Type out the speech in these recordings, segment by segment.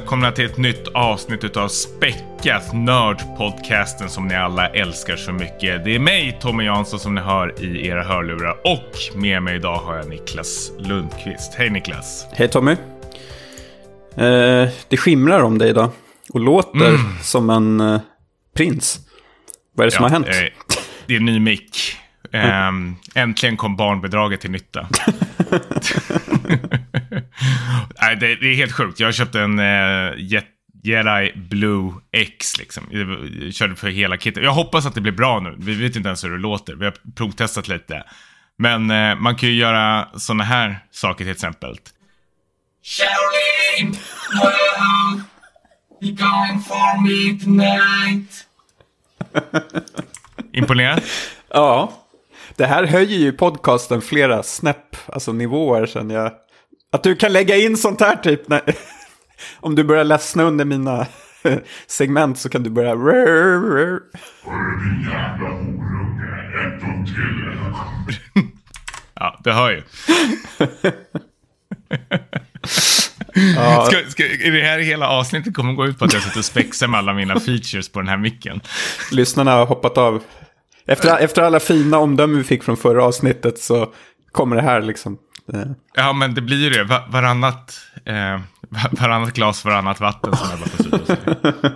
välkomna till ett nytt avsnitt utav Späckat Nördpodcasten som ni alla älskar så mycket. Det är mig, Tommy Jansson, som ni hör i era hörlurar och med mig idag har jag Niklas Lundqvist. Hej Niklas! Hej Tommy! Eh, det skimrar om dig idag och låter mm. som en eh, prins. Vad är det som har hänt? Eh, det är en ny mick. Mm. äntligen kom barnbidraget till nytta. Nej, det, det, är helt sjukt. Jag köpte en uh, Jedi Blue X liksom. Jag körde för hela kittet. Jag hoppas att det blir bra nu. Vi vet inte ens hur det låter. Vi har provtestat lite. Men uh, man kan ju göra sådana här saker till exempel. Well, you going for me tonight? Imponerad? Ja. Det här höjer ju podcasten flera snäpp, alltså nivåer känner jag. Att du kan lägga in sånt här typ, när, om du börjar ledsna under mina segment så kan du börja... Till. ja, det hör ju. Ja. Ska, ska, är det här hela avsnittet kommer gå ut på att jag sitter och spexar med alla mina features på den här micken? Lyssnarna har hoppat av efter, efter alla fina omdömen vi fick från förra avsnittet så kommer det här liksom. Eh. Ja, men det blir ju det. Var, varannat, eh, varannat glas, varannat vatten som jag bara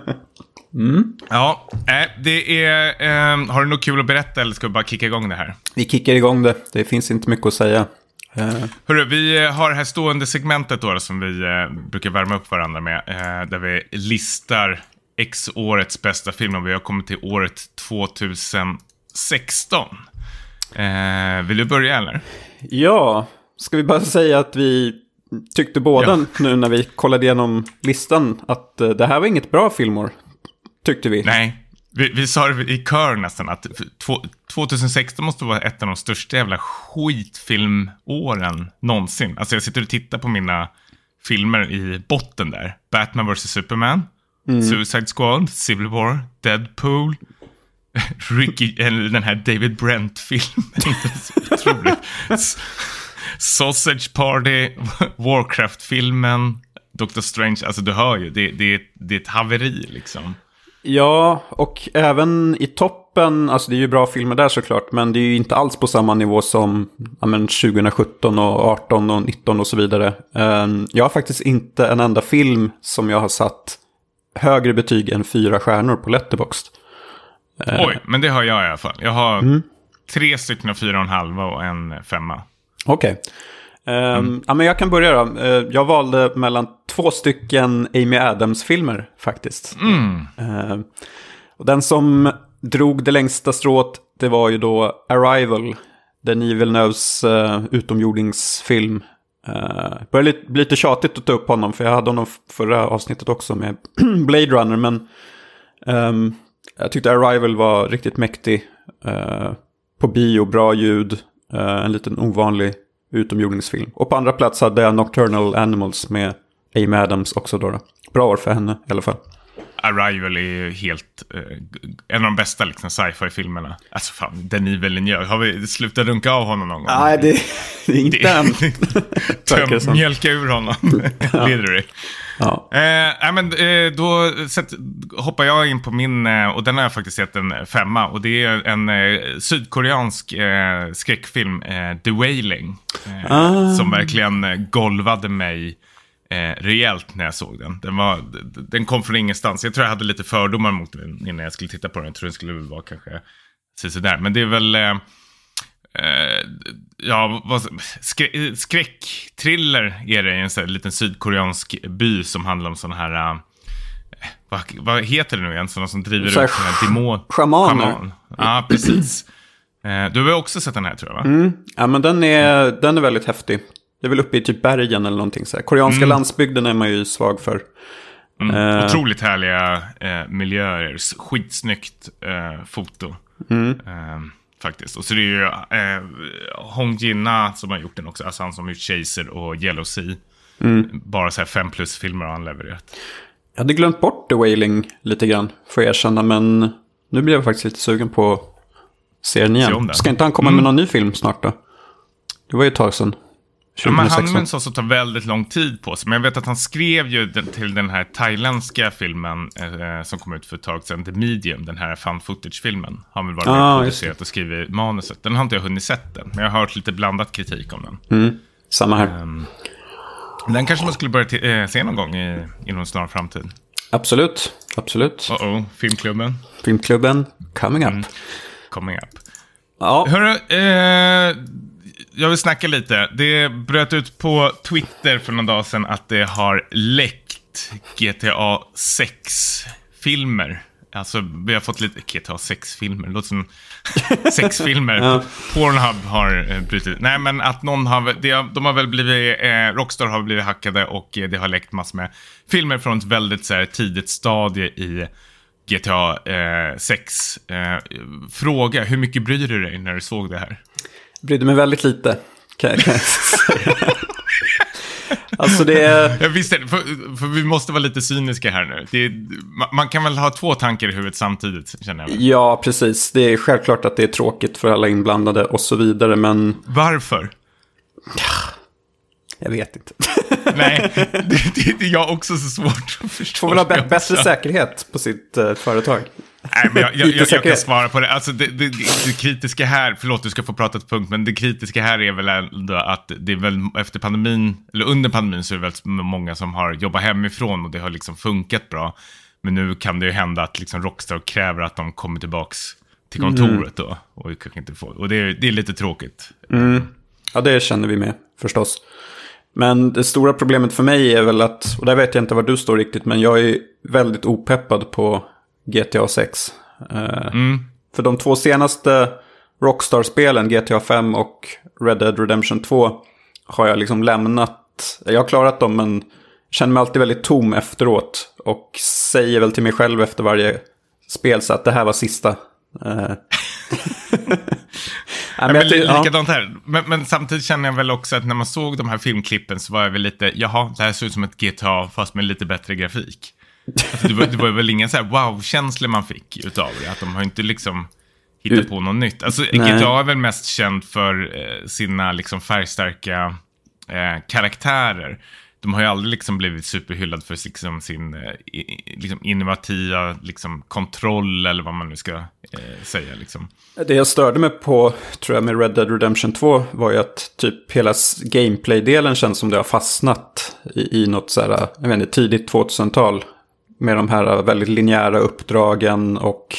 mm. Ja, äh, det är... Eh, har du något kul att berätta eller ska vi bara kicka igång det här? Vi kickar igång det. Det finns inte mycket att säga. Uh. Hörru, vi har det här stående segmentet då som vi uh, brukar värma upp varandra med. Uh, där vi listar X årets bästa film och vi har kommit till året 2000. 16. Eh, vill du börja eller? Ja, ska vi bara säga att vi tyckte båda ja. nu när vi kollade igenom listan att eh, det här var inget bra filmår. Tyckte vi. Nej, vi, vi sa det i kör nästan att 2016 måste vara ett av de största jävla skitfilmåren någonsin. Alltså jag sitter och tittar på mina filmer i botten där. Batman vs. Superman, mm. Suicide Squad, Civil War, Deadpool, Ricky, den här David Brent-filmen. Otroligt. Sausage Party, Warcraft-filmen, Doctor Strange. Alltså du hör ju, det, det, det är ett haveri liksom. Ja, och även i toppen, alltså det är ju bra filmer där såklart, men det är ju inte alls på samma nivå som ja, men 2017 och 18 och 19 och så vidare. Ehm, jag har faktiskt inte en enda film som jag har satt högre betyg än fyra stjärnor på Letterboxd. Eh. Oj, men det har jag i alla fall. Jag har mm. tre stycken av fyra och en halva och en femma. Okej. Okay. Ehm, mm. ja, men jag kan börja då. Uh, jag valde mellan två stycken Amy Adams-filmer faktiskt. Mm. Uh, och den som drog det längsta strået, det var ju då Arrival. Den Villeneuves uh, utomjordingsfilm. Uh, började bli lite tjatigt att ta upp honom, för jag hade honom förra avsnittet också med Blade Runner. Men um, jag tyckte Arrival var riktigt mäktig. Eh, på bio, bra ljud, Eh, en liten ovanlig utomjordingsfilm. Och på andra plats hade jag Nocturnal Animals med Amy Adams också då. då. Bra år för henne i alla fall. Arrival är ju helt uh, en av de bästa liksom, sci-fi-filmerna. Alltså fan, Denis Villeneuve. Har vi slutat runka av honom någon gång? Nej, det, det är inte än. Töm, mjölka ur honom. Leder Ja. Eh, men, eh, då set, hoppar jag in på min, eh, och den har jag faktiskt sett en femma. Och det är en eh, sydkoreansk eh, skräckfilm, eh, The Wailing. Eh, ah. Som verkligen golvade mig eh, rejält när jag såg den. Den, var, den kom från ingenstans. Jag tror jag hade lite fördomar mot den innan jag skulle titta på den. Jag tror den skulle vara kanske sådär. Men det är väl... Eh, eh ja, vad, skrä, skräcktriller är det i en sån liten sydkoreansk by som handlar om sådana här... Uh, vad, vad, heter det nu igen? Sådana som driver så ut sådana demon... Schamaner. Shaman. Ja, precis. Uh, du har också sett den här tror jag, va? Mm. Ja, men den är, den är väldigt häftig. Det är väl uppe i typ bergen eller någonting så här. Koreanska mm. landsbygden är man ju svag för. Mm. Uh, Otroligt härliga uh, miljöer. Skitsnyggt uh, foto. Mm. faktiskt. Och så det är ju uh, Hong Jinna som har gjort den också. Alltså han som har gjort Chaser och Yellow Sea. Mm. Bara så här fem plus-filmer har han levererat. Jag hade glömt bort The Wailing lite grann, får jag erkänna. Men nu blir jag faktiskt lite sugen på att se den igen. Se Ska inte han komma mm. med någon ny film snart då? Det var ju ett tag sedan. Ja, men han är en sån som tar väldigt lång tid på sig. Men jag vet att han skrev ju till den här thailändska filmen eh, som kom ut för ett tag sedan, The Medium, den här fan footage-filmen. Han vill vara ah, producerat och skrivit manuset. Den har inte jag hunnit sett den, men jag har hört lite blandat kritik om den. Mm, samma här. Um, den kanske man skulle börja äh, se någon gång i, inom en snar framtid. Absolut, absolut. Uh -oh, filmklubben. Filmklubben, coming up. Mm, coming up. Ja. Hörru, eh, jag vill snacka lite. Det bröt ut på Twitter för någon dag sedan att det har läckt GTA 6-filmer. Alltså, vi har fått lite GTA 6-filmer. låter som sex filmer. ja. Pornhub har eh, brutit. Nej, men att någon har... Det, de har väl blivit... Eh, Rockstar har blivit hackade och eh, det har läckt massor med filmer från ett väldigt så här, tidigt stadie i GTA eh, 6. Eh, fråga, hur mycket bryr du dig när du såg det här? Brydde mig väldigt lite. Kan jag, kan jag säga. alltså det är... Jag visste för, för vi måste vara lite cyniska här nu. Är, man kan väl ha två tankar i huvudet samtidigt, känner jag. Ja, precis. Det är självklart att det är tråkigt för alla inblandade och så vidare, men... Varför? Jag vet inte. Nej, det, det, det är jag också så svårt att förstå. Får väl ha bättre säkerhet på sitt uh, företag. Nej, men jag, jag, jag, jag, kan svara på det. Alltså det, det, det, kritiska här, förlåt du ska få prata ett punkt, men det kritiska här är väl ändå att det är väl efter pandemin, eller under pandemin så är det väldigt många som har jobbat hemifrån och det har liksom funkat bra. Men nu kan det ju hända att liksom Rockstar kräver att de kommer tillbaka till kontoret då. Och, kanske inte får, och det, är, det är lite tråkigt. Mm. Ja, det känner vi med förstås. Men det stora problemet för mig är väl att, och där vet jag inte var du står riktigt, men jag är väldigt opeppad på GTA 6. Eh, mm. För de två senaste Rockstar-spelen, GTA 5 och Red Dead Redemption 2, har jag liksom lämnat. Jag har klarat dem men känner mig alltid väldigt tom efteråt. Och säger väl till mig själv efter varje spel så att det här var sista. Uh. ja, men likadant här. Men, men, samtidigt känner jag väl också att när man såg de här filmklippen så var jag väl lite, jaha, det här ser ut som ett GTA fast med lite bättre grafik. Alltså, det, var, det var väl ingen så här wow-känsla man fick utav det. Att de har inte liksom hittat på något nytt. Alltså, GTA är väl mest känd för eh, sina liksom färgstarka eh, karaktärer. De har ju aldrig liksom blivit superhyllad för liksom sin eh, liksom innovativa liksom kontroll eller vad man nu ska eh, säga. Liksom. Det jag störde mig på, tror jag, med Red Dead Redemption 2 var ju att typ hela gameplay-delen känns som det har fastnat i, i något så här, jag vet inte, tidigt 2000-tal. Med de här väldigt linjära uppdragen och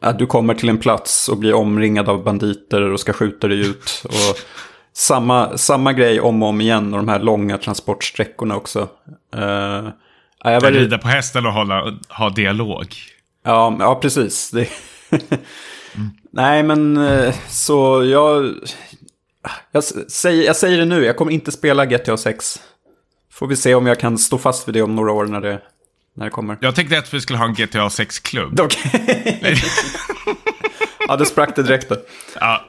att du kommer till en plats och blir omringad av banditer och ska skjuta dig ut. Och samma, samma grej om och om igen och de här långa transportsträckorna också. Uh, jag var... Rida på hästen och hålla, ha dialog. Ja, ja precis. Det... mm. Nej, men eh, så jag... Jag säger, jag säger det nu, jag kommer inte spela GTA 6. Får vi se om jag kan stå fast vid det om några år när det, när det kommer. Jag tänkte att vi skulle ha en GTA 6-klubb. Okej. ja, det sprack det direkt då. Ja.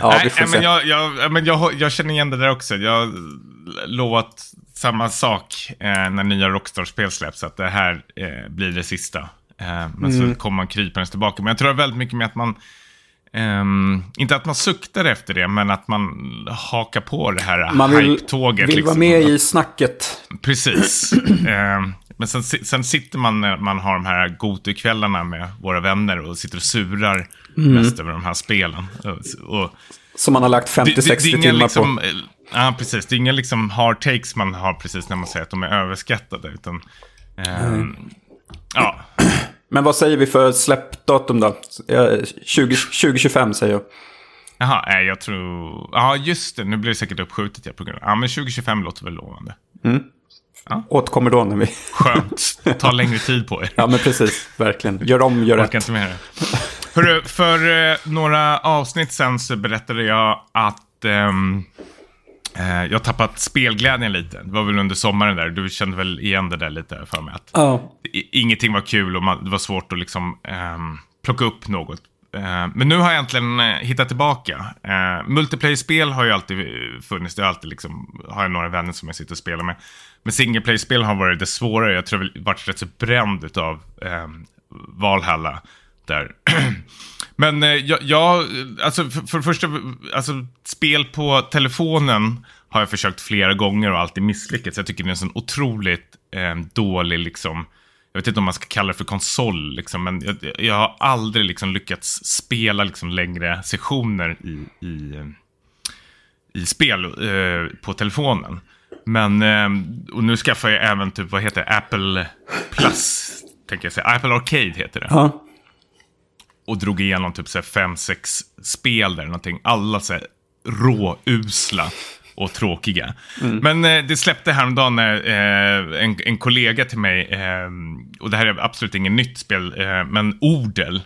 ja Nej, vi får men, jag, jag, men jag, jag känner igen det där också. Jag lovat samma sak eh, när nya Rockstar-spel släpps, att det här eh, blir det sista. Eh, men mm. så kommer man krypandes tillbaka. Men jag tror väldigt mycket med att man, Um, inte att man suktar efter det, men att man hakar på det här man vill, hype-tåget. vill liksom. vara med i snacket. Precis. um, Men sen, sen sitter man när man har de här Gotu-kvällarna med våra vänner och sitter och surar mm. mest över de här spelen. Och, Som man har lagt 50-60 timmar liksom, på. Ja, precis. Det är inga liksom hard takes man har precis när man säger att de är överskattade. Utan, mm. ja. Men vad säger vi för släppdatum då? 20, 2025 säger jag. Jaha, nej jag tror... Ja, just det. Nu blir det säkert uppskjutet. Ja, på grund av... ja men 2025 låter väl lovande. Mm. Ja. Återkommer då när vi... Skönt. Ta längre tid på er. ja, men precis. Verkligen. Gör om, gör rätt. inte med det. Hörru, för eh, några avsnitt sen så berättade jag att ehm, eh, jag tappat spelglädjen lite. Det var väl under sommaren där. Du kände väl igen det där lite för mig. Att oh. Ingenting var kul och man, det var svårt att liksom ehm, plocka upp något Eh, men nu har jag äntligen eh, hittat tillbaka. Uh, multiplayer-spel har ju alltid funnits. Det har alltid liksom, har jag några vänner som jag sitter och spelar med. Men singleplay-spel har varit det svårare. Jag tror jag varit rätt så bränd av um, ehm, Valhalla. Där. Men eh, jag, jag, alltså för, för det första, alltså spel på telefonen har jag försökt flera gånger och alltid misslyckats. Jag tycker det är en sån otroligt eh, dålig, liksom, jag vet inte om man ska kalla det för konsol, liksom, men jag, jag har aldrig liksom, lyckats spela liksom, längre sessioner i, i, i spel eh, på telefonen. Men, eh, och nu skaffar jag även typ, vad heter det, Apple Plus, tänker jag säga. Apple Arcade heter det. Ja. Och drog igenom typ så fem, sex spel där, någonting. Alla så här råusla och tråkiga. Mm. Men eh, det släppte häromdagen när eh, en, en kollega till mig, eh, och det här är absolut inget nytt spel, eh, men Odel.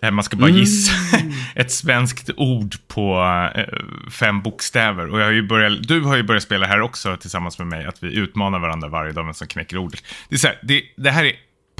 Där man ska bara mm. gissa ett svenskt ord på eh, fem bokstäver. Och jag har ju börjat, du har ju börjat spela här också tillsammans med mig, att vi utmanar varandra varje dag vem som knäcker ordet. Det, är så här, det, det här är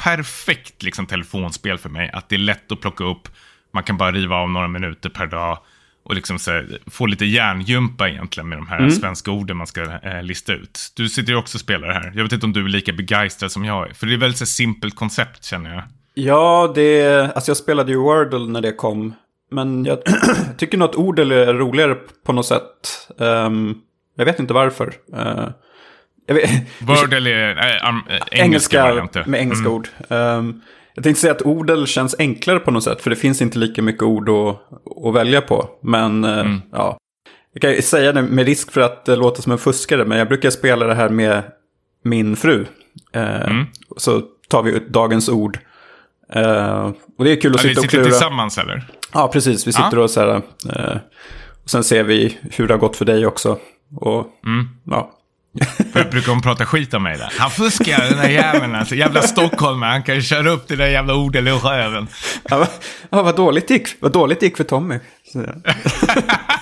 perfekt liksom, telefonspel för mig, att det är lätt att plocka upp, man kan bara riva av några minuter per dag och liksom så här, få lite hjärngympa egentligen med de här mm. svenska orden man ska eh, lista ut. Du sitter ju också och spelar här. Jag vet inte om du är lika begeistrad som jag är. För det är väldigt simpelt koncept känner jag. Ja, det alltså jag spelade ju Wordle när det kom. Men jag tycker nog att Ordle är roligare på något sätt. Um, jag vet inte varför. Uh, vet, Wordle är äh, um, engelska, engelska med engelska mm. ord. Um, jag tänkte säga att Odel känns enklare på något sätt, för det finns inte lika mycket ord att, att välja på. Men eh, mm. ja, jag kan säga det med risk för att det låter som en fuskare, men jag brukar spela det här med min fru. Eh, mm. Så tar vi ut dagens ord. Eh, och det är kul att ja, sitta och klura. Ni sitter tillsammans eller? Ja, precis. Vi sitter ja. och så här. Eh, och sen ser vi hur det har gått för dig också. Och mm. ja, Brukar hon prata skit om mig där? Han fuskar den där jäveln alltså. Jävla stockholmare. Han kan ju köra upp det där jävla ordet i röven. Ja, vad, dåligt gick, vad dåligt gick för Tommy.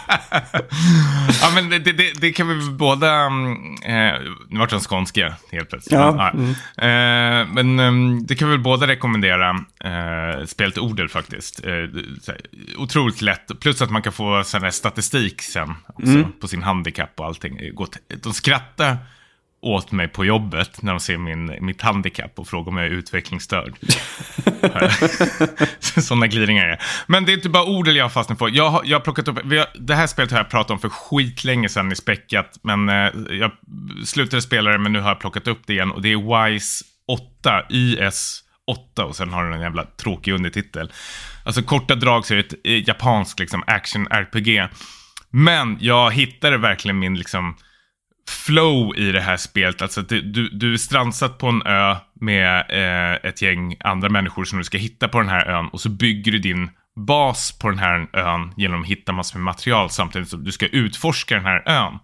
ja, men det, det, det, kan vi båda... Eh, nu vart den skånska helt plötsligt. Ja. Mm. Eh, men eh, det kan vi båda rekommendera. Eh, spelet Odel faktiskt. Eh, otroligt lätt. Plus att man kan få sån statistik sen också, mm. på sin handikapp och allting. De skrattar åt mig på jobbet när de ser min, mitt handikapp och frågar om jag är utvecklingsstörd. Sådana glidningar är Men det är inte bara orden jag har fastnat på. Jag har, jag har plockat upp, har, det här spelet har jag pratat om för skitlänge sedan i Späckat. Men eh, jag slutade spela det, men nu har jag plockat upp det igen. Och det är WISE 8, YS 8 och sen har den en jävla tråkig undertitel. Alltså korta drag så är det ett eh, japanskt liksom, action-RPG. Men jag hittade verkligen min liksom flow i det här spelet. Alltså du, du, du är strandsatt på en ö med eh, ett gäng andra människor som du ska hitta på den här ön och så bygger du din bas på den här ön genom att hitta massor med material samtidigt som du ska utforska den här ön.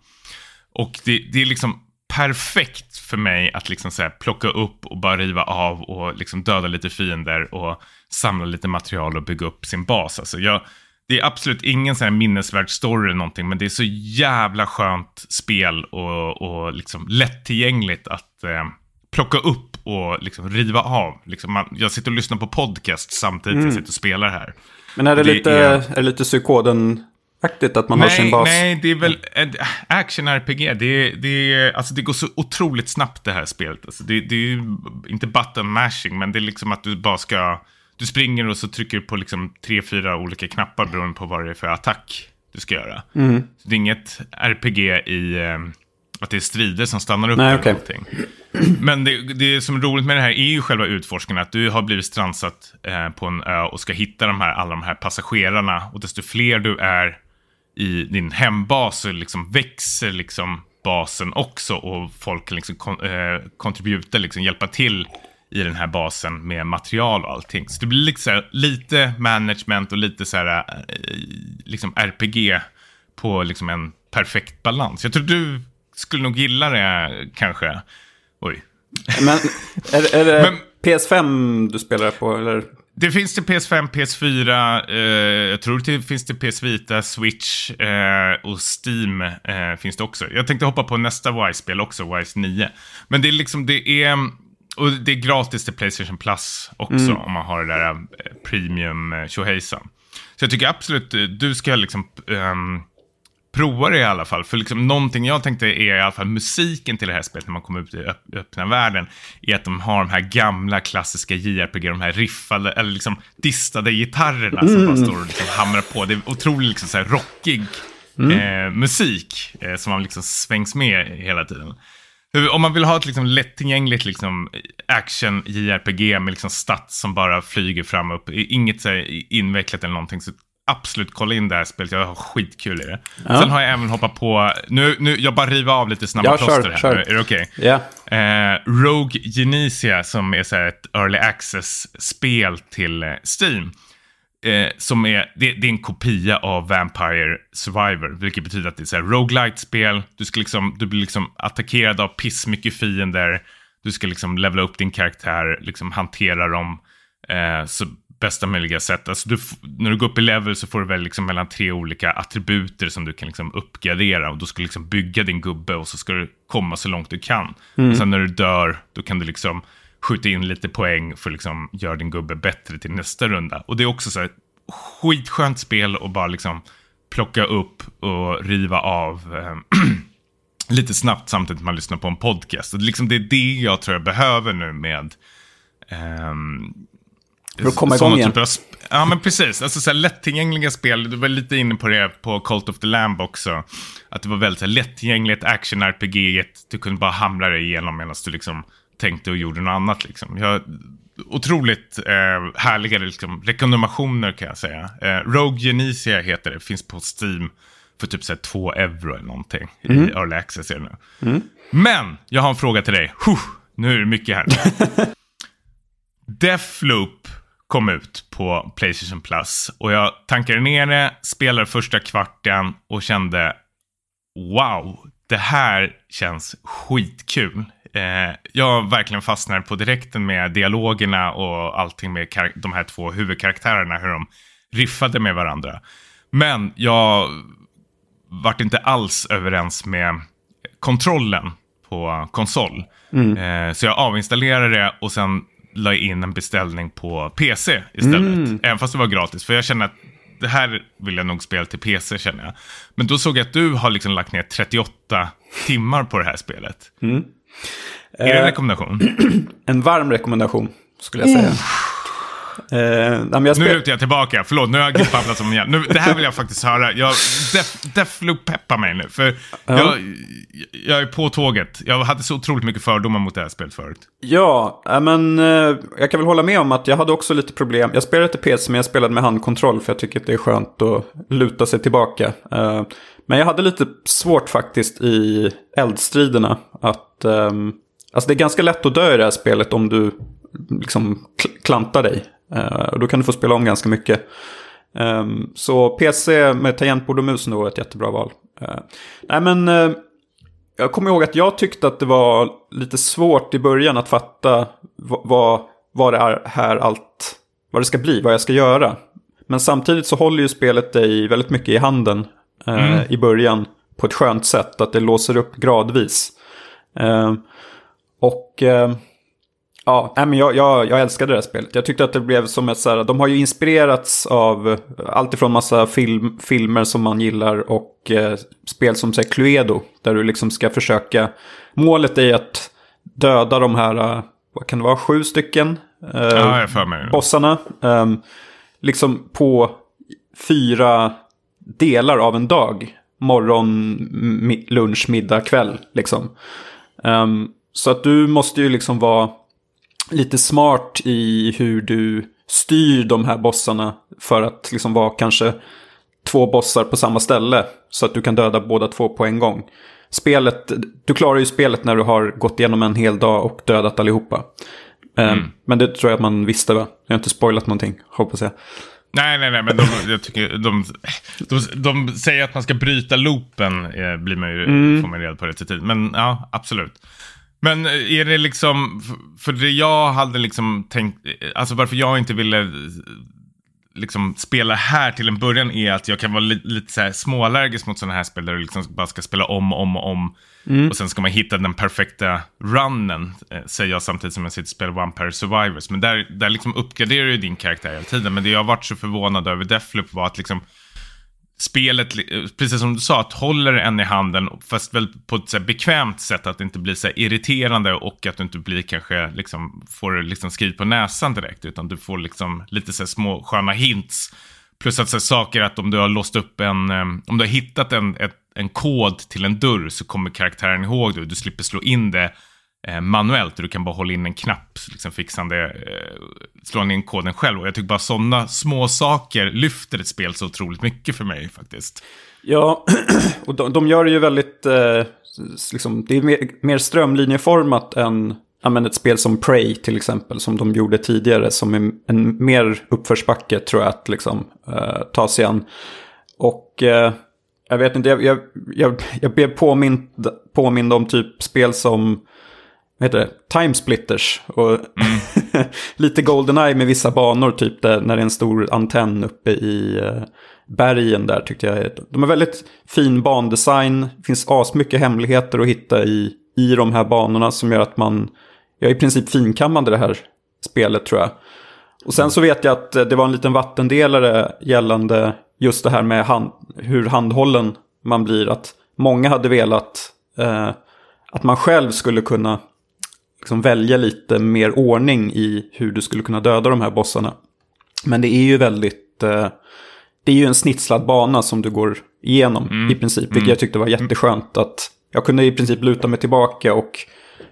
Och det, det är liksom perfekt för mig att liksom så plocka upp och bara riva av och liksom döda lite fiender och samla lite material och bygga upp sin bas. Alltså jag, det är absolut ingen sån här minnesvärd story eller någonting, men det är så jävla skönt spel och, och liksom lättillgängligt att eh, plocka upp och liksom riva av. Liksom man, jag sitter och lyssnar på podcast samtidigt mm. jag sitter och spelar här. Men är det, det lite, är... är det lite psykoden aktigt att man nej, har sin bas? Nej, det är väl action-RPG. Det, det, alltså det går så otroligt snabbt det här spelet. Alltså det, det är ju inte button mashing, men det är liksom att du bara ska du springer och så trycker du på liksom tre, fyra olika knappar beroende på vad det är för attack du ska göra. Mm. Så det är inget RPG i eh, att det är strider som stannar upp Nej, eller okay. någonting. Men det, det som är roligt med det här är ju själva utforskningen. Att du har blivit strandsatt eh, på en ö och ska hitta de här, alla de här passagerarna. Och desto fler du är i din hembas så liksom växer liksom basen också. Och folk liksom kon eh, liksom hjälpa till i den här basen med material och allting. Så det blir liksom lite management och lite så här, eh, liksom RPG på liksom en perfekt balans. Jag tror du skulle nog gilla det kanske. Oj. Men är, är det Men, PS5 du spelar på eller? Det finns till PS5, PS4, eh, jag tror det finns till PS Vita, Switch eh, och Steam eh, finns det också. Jag tänkte hoppa på nästa Wise-spel också, Wise 9. Men det är liksom, det är och det är gratis till Playstation Plus också mm. om man har det där uh, premium uh, Så jag tycker absolut uh, du ska liksom um, prova det i alla fall. För liksom någonting jag tänkte är i alla fall musiken till det här spelet när man kommer ut i öppna världen. Är att de har de här gamla klassiska JRPG, de här riffade eller liksom distade gitarrerna mm. som bara står och liksom hamrar på. Det är otroligt liksom så här rockig mm. eh, musik eh, som man liksom svängs med hela tiden. Om man vill ha ett liksom lättillgängligt liksom action JRPG med liksom stats som bara flyger fram och upp, inget så invecklat eller någonting, så absolut kolla in det här spelet. Jag har skitkul i det. Ja. Sen har jag även hoppat på, nu, nu jag bara river av lite snabba ja, plåster här. Kör. Är det okej? Okay? Yeah. Eh, Rogue Genesia som är så ett early access-spel till eh, Steam. Eh, som är, det, det, är en kopia av Vampire Survivor, vilket betyder att det är ett roguelite-spel. Du, ska liksom, du blir liksom attackerad av pissmycket fiender. Du ska liksom levela upp din karaktär, liksom hantera dem eh, så bästa möjliga sätt. Alltså du, när du går upp i level så får du väl liksom mellan tre olika attributer som du kan liksom uppgradera. Och då ska du liksom bygga din gubbe och så ska du komma så långt du kan. Mm. Och sen när du dör, då kan du liksom skjuta in lite poäng för liksom göra din gubbe bättre till nästa runda. Och det är också så här skitskönt spel att bara liksom plocka upp och riva av eh, lite snabbt samtidigt man lyssnar på en podcast. Och liksom det är det jag tror jag behöver nu med eh, för att komma igång igen. Typ av, ja, men precis. Alltså, så här, lättillgängliga spel. Du var lite inne på det på Cult of the Lamb också. Att det var väldigt så här, lättillgängligt action-RPG. Du kunde bara hamra dig igenom medan du liksom tänkte och gjorde något annat. Liksom. Jag, otroligt eh, härliga liksom, rekommendationer kan jag säga. Eh, Rogue Genesia heter det. Finns på Steam för typ så här, två euro eller någonting. Mm. I Early Access är det nu. Mm. Men jag har en fråga till dig. Huh, nu är det mycket här. Deathloop kom ut på Playstation Plus. Och jag tankade ner det, spelade första kvarten och kände wow, det här känns skitkul. Eh, jag verkligen fastnade på direkten med dialogerna och allting med de här två huvudkaraktärerna, hur de riffade med varandra. Men jag vart inte alls överens med kontrollen på konsol. Mm. Eh, så jag avinstallerade det och sen la in en beställning på PC istället. Mm. Även fast det var gratis. För jag känner att det här vill jag nog spela till PC känner jag. Men då såg jag att du har liksom lagt ner 38 timmar på det här spelet. Mm. Är det en eh, rekommendation? En varm rekommendation skulle jag säga. Uh, nej, nu lutar jag tillbaka, förlåt, nu har jag babblat som igen. Nu, det här vill jag faktiskt höra. Jag, def, Defloop peppar mig nu, för uh. jag, jag är på tåget. Jag hade så otroligt mycket fördomar mot det här spelet förut. Ja, men uh, jag kan väl hålla med om att jag hade också lite problem. Jag spelade inte PC, men jag spelade med handkontroll, för jag tycker att det är skönt att luta sig tillbaka. Men jag hade lite svårt faktiskt i eldstriderna. Att, um, alltså det är ganska lätt att dö i det här spelet om du liksom klantar dig. Uh, då kan du få spela om ganska mycket. Um, så PC med tangentbord och mus är ett jättebra val. Uh, nej men uh, jag kommer ihåg att jag tyckte att det var lite svårt i början att fatta vad, vad det är här allt, vad det ska bli, vad jag ska göra. Men samtidigt så håller ju spelet dig väldigt mycket i handen mm. i början på ett skönt sätt, att det låser upp gradvis. och Ja, nej, men jag, jag, jag älskade det här spelet. Jag tyckte att det blev som ett så här, de har ju inspirerats av allt ifrån massa film, filmer som man gillar och eh, spel som säger Cluedo. Där du liksom ska försöka, målet är att döda de här, vad kan det vara, sju stycken uh, ja, bossarna. Um, liksom på fyra delar av en dag. Morgon, lunch, middag, kväll. Liksom. Um, så att du måste ju liksom vara lite smart i hur du styr de här bossarna för att liksom vara kanske två bossar på samma ställe. Så att du kan döda båda två på en gång. Spelet, du klarar ju spelet när du har gått igenom en hel dag och dödat allihopa. Ehm, mm. Men det tror jag att man visste va? Jag har inte spoilat någonting, hoppas jag. Nej, nej, nej, men de, jag tycker, de, de, de säger att man ska bryta loopen, eh, blir man ju, mm. får man reda på det till tid. Men ja, absolut. Men eh, är det liksom, för det jag hade liksom tänkt, eh, alltså varför jag inte ville liksom spela här till en början är att jag kan vara li lite så här småallergisk mot sådana här spel där du liksom bara ska spela om och om och om. Mm. Och sen ska man hitta den perfekta runnen, säger jag samtidigt som jag sitter och spelar Vampire Survivors. Men där, där liksom uppgraderar du din karaktär hela tiden. Men det jag har varit så förvånad över Deathloop var att liksom spelet, eh, precis som du sa, att håller en i handen, fast väl på ett så bekvämt sätt, att det inte blir så irriterande och att du inte blir kanske, liksom, får liksom skrivit på näsan direkt, utan du får liksom lite så små sköna hints. Plus att så saker att om du har låst upp en, ehm, om du har hittat en, ett, en kod till en dörr så kommer karaktären ihåg det och du slipper slå in det Eh, manuellt. Du kan bara hålla in en knapp, liksom fixande, eh, slå in koden själv. Och jag tycker bara sådana små saker lyfter ett spel så otroligt mycket för mig faktiskt. Ja, och de, de gör det ju väldigt, eh, liksom, det är mer, mer strömlinjeformat än men ett spel som Prey till exempel, som de gjorde tidigare, som är en mer uppförsbacke tror jag att liksom, eh, ta sig an. Och eh, jag vet inte, jag, jag, jag, jag blev påmind, påmind om typ spel som vad heter det? Timesplitters. Och mm. lite Goldeneye med vissa banor, typ där, när det är en stor antenn uppe i eh, bergen där tyckte jag. De har väldigt fin bandesign, det finns asmycket hemligheter att hitta i, i de här banorna som gör att man, jag är i princip finkammade det här spelet tror jag. Och sen så vet jag att eh, det var en liten vattendelare gällande just det här med hand, hur handhållen man blir. Att många hade velat eh, att man själv skulle kunna liksom välja lite mer ordning i hur du skulle kunna döda de här bossarna. Men det är ju väldigt... Eh, det är ju en snitslad bana som du går igenom mm. i princip. Vilket mm. jag tyckte var jätteskönt. Att jag kunde i princip luta mig tillbaka och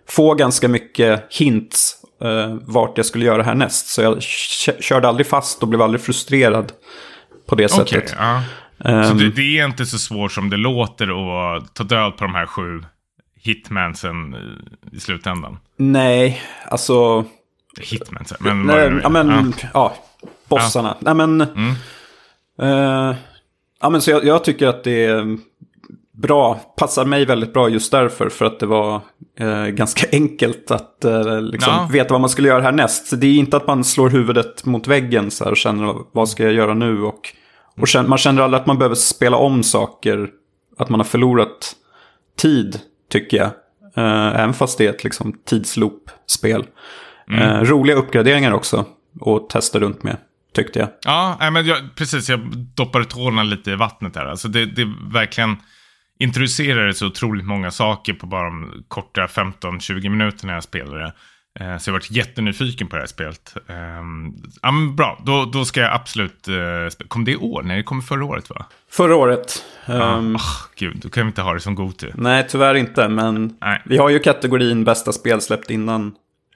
få ganska mycket hints eh, vart jag skulle göra härnäst. Så jag körde aldrig fast och blev aldrig frustrerad på det sättet. Okay, ja. Um, så det, det, är inte så svårt som det låter att ta död på de här sju hitmansen i slutändan? Nej, alltså... Hitmansen, men nej, ja, men, ja. ja bossarna. Ja. Nej, men... Mm. Uh, ja, men så jag, jag, tycker att det är bra, passar mig väldigt bra just därför. För att det var uh, ganska enkelt att uh, liksom, ja. veta vad man skulle göra härnäst. Så det är inte att man slår huvudet mot väggen så här, och känner vad ska jag göra nu. Och, och känner, man känner aldrig att man behöver spela om saker. Att man har förlorat tid tycker jag. Uh, även fast det är ett liksom, tidsloop-spel. Mm. Uh, roliga uppgraderingar också att testa runt med, tyckte jag. Ja, men jag, precis. Jag doppade tårna lite i vattnet här. Alltså det, det verkligen introducerade så otroligt många saker på bara de korta 15-20 minuterna jag spelade. Eh, så jag har varit jättenyfiken på det här spelet. Um, ja, men bra, då, då ska jag absolut... Uh, kom det i år? Nej, det kom förra året va? Förra året. Um, oh, gud, då kan vi inte ha det som Gotu. Nej, tyvärr inte. Men nej. vi har ju kategorin bästa spel släppt innan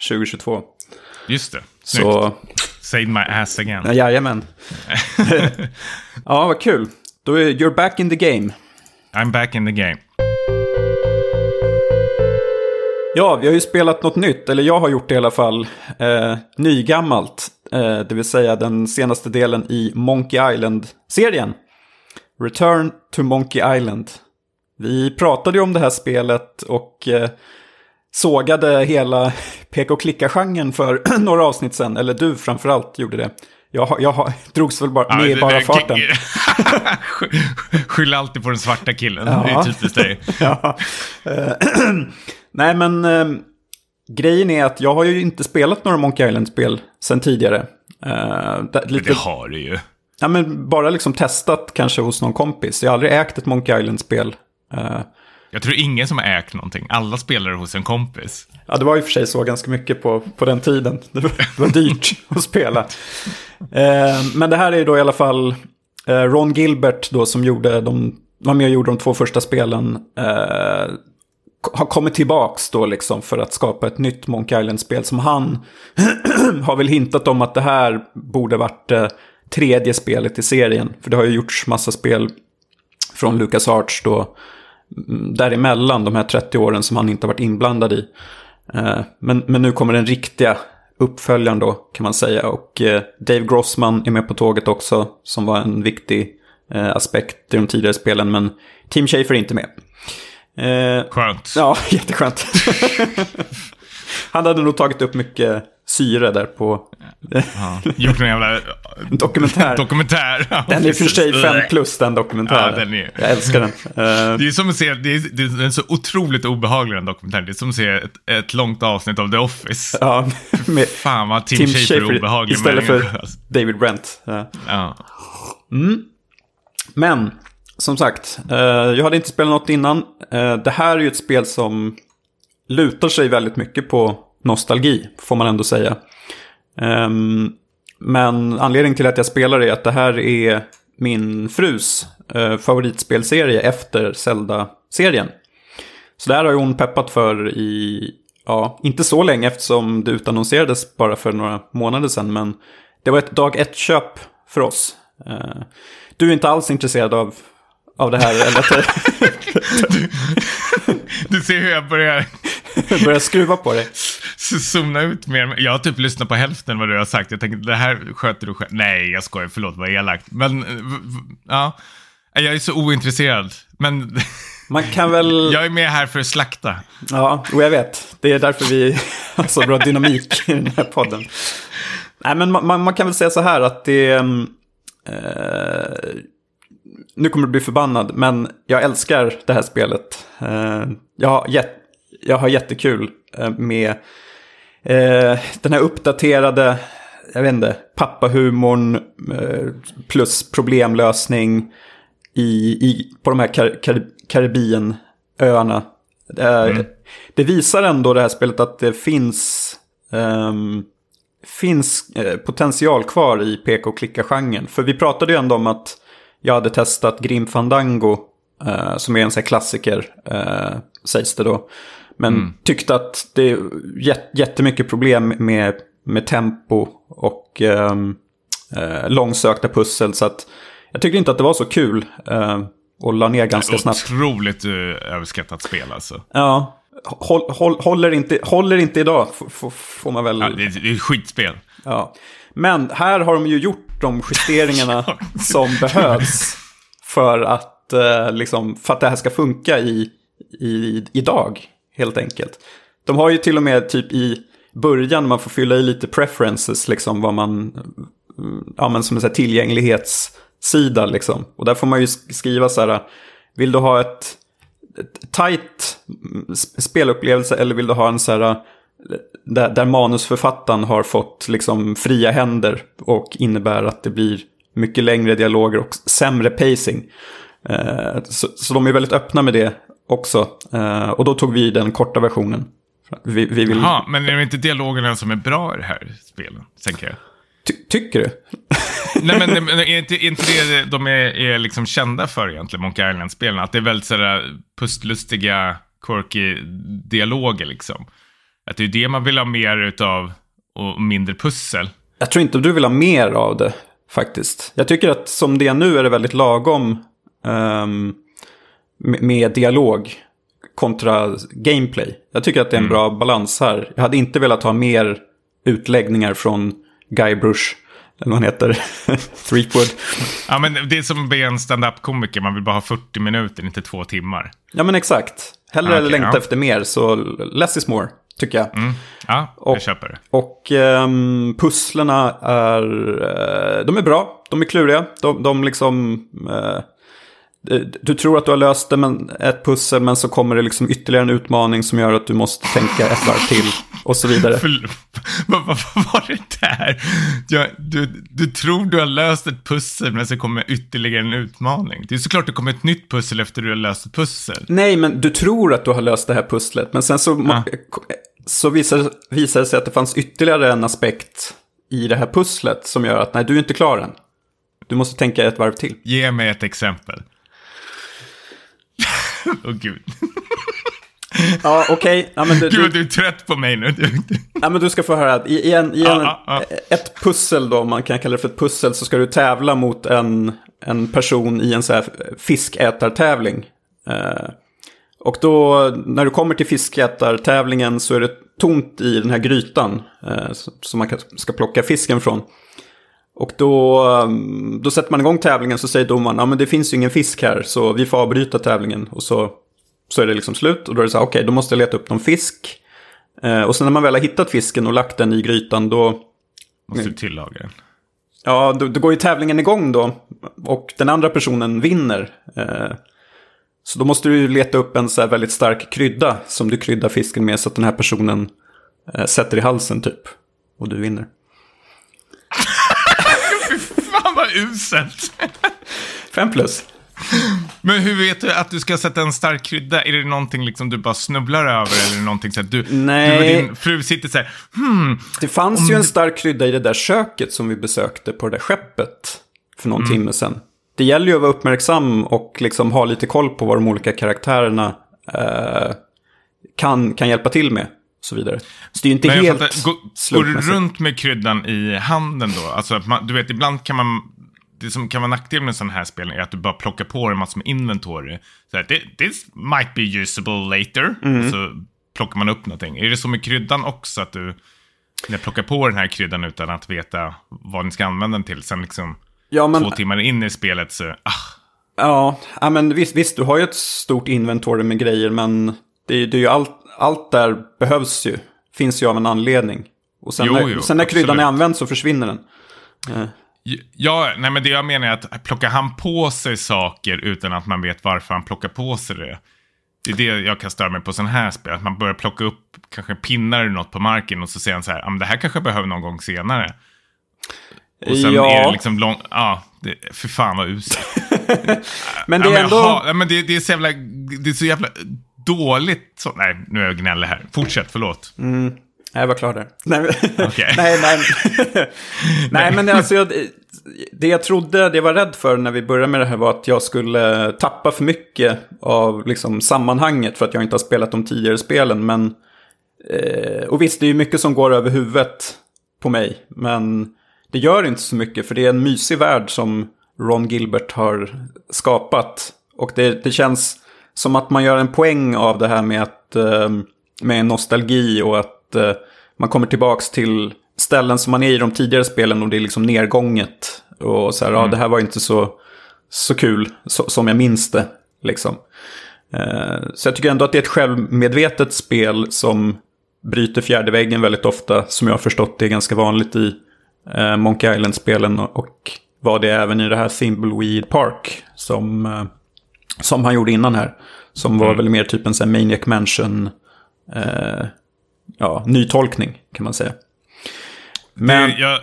2022. Just det. Så... Save my ass again. Ja, jajamän. ja, vad kul. Då är you're back in the game. I'm back in the game. Ja, vi har ju spelat något nytt, eller jag har gjort det i alla fall. Eh, nygammalt, eh, det vill säga den senaste delen i Monkey Island-serien. Return to Monkey Island. Vi pratade ju om det här spelet och eh, sågade hela peka och klicka-genren för några avsnitt sen. Eller du framförallt gjorde det. Jag, jag drogs väl bara ja, med i bara farten. Skyll alltid på den svarta killen. Ja. Det är typiskt dig. ja. Nej, men eh, grejen är att jag har ju inte spelat några Monkey Island-spel sen tidigare. Eh, lite... Men det har du ju. Ja, men bara liksom testat kanske hos någon kompis. Jag har aldrig ägt ett Monkey Island-spel. Eh, jag tror ingen som har ägt någonting. Alla spelar hos en kompis. Ja, det var och för sig så ganska mycket på, på den tiden. Det var, det var dyrt att spela. Eh, men det här är då i alla fall eh, Ron Gilbert då som gjorde de, var med och gjorde de två första spelen. Eh, har kommit tillbaks då liksom för att skapa ett nytt Monkey Island-spel som han har väl hintat om att det här borde varit det tredje spelet i serien. För det har ju gjorts massa spel från Lucas Arts då mm, däremellan de här 30 åren som han inte har varit inblandad i. Eh, men, men nu kommer den riktiga uppföljaren då kan man säga. Och eh, Dave Grossman är med på tåget också som var en viktig eh, aspekt i de tidigare spelen. Men Team Schafer är inte med. Eh, Skönt. Ja, jätteskönt. Han hade nog tagit upp mycket syre där på... ja, gjort en jävla... dokumentär. dokumentär. den är för sig 5 plus den dokumentären. Ja, den är... Jag älskar den. Uh... Det är som att se, det är, det är så otroligt obehaglig den dokumentären. Det är som att se ett, ett långt avsnitt av The Office. Ja, med Fan vad Tim, Tim Schafer är obehaglig. Istället för David Brent. Ja. ja. Mm. Men, som sagt, eh, jag hade inte spelat något innan. Eh, det här är ju ett spel som lutar sig väldigt mycket på nostalgi, får man ändå säga. Ehm, men anledningen till att jag spelar är att det här är min frus eh, favoritspelserie efter Zelda-serien. Så det här har hon peppat för i, ja, inte så länge eftersom det utannonserades bara för några månader sedan. Men det var ett dag ett-köp för oss. Eh, du är inte alls intresserad av, av det här? eller? du, du ser hur jag börjar Börjar skruva på dig. Zona ut mer. Jag har typ lyssnat på hälften vad du har sagt. Jag tänkte, det här sköter du själv. Nej, jag skojar. Förlåt, vad elakt. Men, ja. Jag är så ointresserad. Men man kan väl... Jag är med här för att slakta. Ja, och jag vet. Det är därför vi har så bra dynamik i den här podden. Nej, men man, man kan väl säga så här att det... Eh, nu kommer du bli förbannad, men jag älskar det här spelet. Eh, jag har gett jag har jättekul eh, med eh, den här uppdaterade, jag vet inte, pappahumorn plus problemlösning i, i, på de här Kar Kar Karibienöarna. Mm. Det visar ändå det här spelet att det finns, um, finns potential kvar i peka och klicka-genren. För vi pratade ju ändå om att jag hade testat Grim Fandango, uh, som är en sån här klassiker, uh, sägs det då. Men mm. tyckte att det är jättemycket problem med, med tempo och um, uh, långsökta pussel. Så att jag tyckte inte att det var så kul. Uh, och la ner ganska snabbt. Otroligt uh, överskattat spel alltså. Ja. Håll, håll, håller, inte, håller inte idag, får man väl... Ja, det, är, det är ett skitspel. Ja. Men här har de ju gjort de justeringarna som behövs för att, uh, liksom, för att det här ska funka i, i, idag helt enkelt. De har ju till och med typ i början man får fylla i lite preferences, liksom vad man, ja men som en tillgänglighetssida liksom. Och där får man ju skriva så här, vill du ha ett, ett tight spelupplevelse eller vill du ha en så här, där, där manusförfattaren har fått liksom fria händer och innebär att det blir mycket längre dialoger och sämre pacing. Eh, så, så de är väldigt öppna med det också. Uh, och då tog vi den korta versionen. Vi, vi vill... Jaha, men är det inte dialogerna som är bra i det här spelet, tänker jag? Ty tycker du? Nej, men är inte, är inte det de är, är liksom kända för egentligen, Monkey Island-spelen? Att det är väldigt sådär pustlustiga, quirky dialoger liksom. Att det är det man vill ha mer utav och mindre pussel. Jag tror inte du vill ha mer av det, faktiskt. Jag tycker att som det är nu är det väldigt lagom. Um, med dialog kontra gameplay. Jag tycker att det är en mm. bra balans här. Jag hade inte velat ha mer utläggningar från Guybrush, eller vad han heter, Threepwood. Ja, men det är som att be en stand-up-komiker, man vill bara ha 40 minuter, inte två timmar. Ja, men exakt. Hellre okay, längta ja. efter mer, så less is more, tycker jag. Mm. Ja, jag och, köper det. Och um, pusslerna är, uh, de är bra, de är kluriga, de, de liksom... Uh, du tror att du har löst det, men ett pussel, men så kommer det liksom ytterligare en utmaning som gör att du måste tänka ett varv till och så vidare. Vad var det där? Ja, du, du tror du har löst ett pussel, men så kommer ytterligare en utmaning. Det är såklart det kommer ett nytt pussel efter du har löst ett pussel. Nej, men du tror att du har löst det här pusslet, men sen så, ja. Så visar, visar det sig att det fanns ytterligare en aspekt i det här pusslet som gör att nej, du är inte klar än. Du måste tänka ett varv till. Ge mig ett exempel. Åh oh, gud. Ja, okej. Okay. Ja, du, Gud, du är trött på mig nu. ja, men du ska få höra att i, en, i en, ah, ah, ah. ett pussel då, man kan kalla det för ett pussel, så ska du tävla mot en, en person i en så här fiskätartävling. Eh, och då, när du kommer till fiskätartävlingen så är det tomt i den här grytan eh, som man ska plocka fisken från. Och då, um, då sätter man igång tävlingen så säger domaren, ja men det finns ju ingen fisk här så vi får avbryta tävlingen. Och så, så är det liksom slut och då är det så här, okej okay, då måste jag leta upp någon fisk. Eh, och sen när man väl har hittat fisken och lagt den i grytan då... Måste du tillaga den? Ja, då, då går ju tävlingen igång då. Och den andra personen vinner. Eh, så då måste du leta upp en så här väldigt stark krydda som du kryddar fisken med så att den här personen eh, sätter i halsen typ. Och du vinner vad uselt. Fem plus. Men hur vet du att du ska sätta en stark krydda? Är det någonting liksom du bara snubblar över eller någonting så att du, Nej. du och din fru sitter så här, hmm. Det fanns ju en stark krydda i det där köket som vi besökte på det där skeppet för någon mm. timme sedan. Det gäller ju att vara uppmärksam och liksom ha lite koll på vad de olika karaktärerna eh, kan, kan hjälpa till med. Så vidare. Så det är ju inte Men helt fattar, Går du runt med kryddan i handen då? Alltså, man, du vet, ibland kan man det som kan vara nackdel med sån här spel är att du bara plockar på dig massor med inventory. Så här, this might be usable later. Mm. Och så plockar man upp någonting. Är det så med kryddan också att du när plockar på den här kryddan utan att veta vad ni ska använda den till. Sen liksom ja, men, två timmar in i spelet så, ah. Ja, ja men visst, visst, du har ju ett stort inventory med grejer, men det, det är ju allt, allt där behövs ju. Finns ju av en anledning. Och sen, jo, när, jo, sen när kryddan är använd så försvinner den. Eh. Ja, nej men det jag menar är att plockar han på sig saker utan att man vet varför han plockar på sig det. Det är det jag kan störa mig på sådana här spel. Att man börjar plocka upp kanske pinnar eller något på marken och så säger han så här, det här kanske jag behöver någon gång senare. Och sen ja. är det liksom lång, ja, det, för fan vad uselt. men det är ja, men ändå... Ha, men det, det, är så jävla, det är så jävla dåligt. Så, nej, nu är jag gnällig här. Fortsätt, förlåt. Mm. Jag var klar där. Nej, okay. nej, nej. nej, men alltså, jag, det jag trodde, det jag var rädd för när vi började med det här var att jag skulle tappa för mycket av liksom, sammanhanget för att jag inte har spelat de tidigare spelen. Men, eh, och visst, det är ju mycket som går över huvudet på mig. Men det gör inte så mycket för det är en mysig värld som Ron Gilbert har skapat. Och det, det känns som att man gör en poäng av det här med, att, eh, med nostalgi och att eh, man kommer tillbaka till ställen som man är i de tidigare spelen och det är liksom nedgånget. Och så här, mm. ja det här var inte så, så kul så, som jag minns det. Liksom. Eh, så jag tycker ändå att det är ett självmedvetet spel som bryter fjärde väggen väldigt ofta. Som jag har förstått det är ganska vanligt i eh, Monkey Island-spelen och var det även i det här Thimbleweed Park som, eh, som han gjorde innan här. Som var mm. väl mer typ en sån Maniac Mansion eh, ja, nytolkning kan man säga. Men... Det, jag,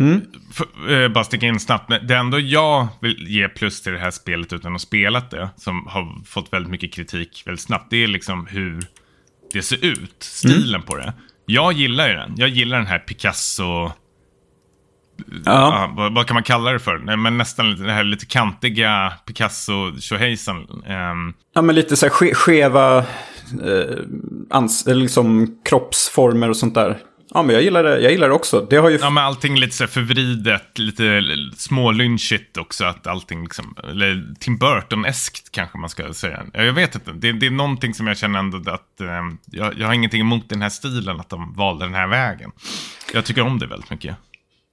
mm? för, eh, bara sticka in snabbt. Det ändå jag vill ge plus till det här spelet utan att ha spelat det, som har fått väldigt mycket kritik väldigt snabbt, det är liksom hur det ser ut, stilen mm. på det. Jag gillar ju den. Jag gillar den här Picasso... Ja. Vad, vad, kan man kalla det för? Nej, men nästan det här lite kantiga Picasso tjohejsan. Um... Ja, men lite så här ske skeva eh, ans liksom kroppsformer och sånt där. Ja, men jag gillar det, jag gillar det också. Det har ju... Ja, men allting lite så förvridet, lite smålynchigt också. Att allting liksom, eller Tim Burton-eskt kanske man ska säga. Jag vet inte, det, det är någonting som jag känner ändå att, eh, jag, jag har ingenting emot den här stilen, att de valde den här vägen. Jag tycker om det väldigt mycket.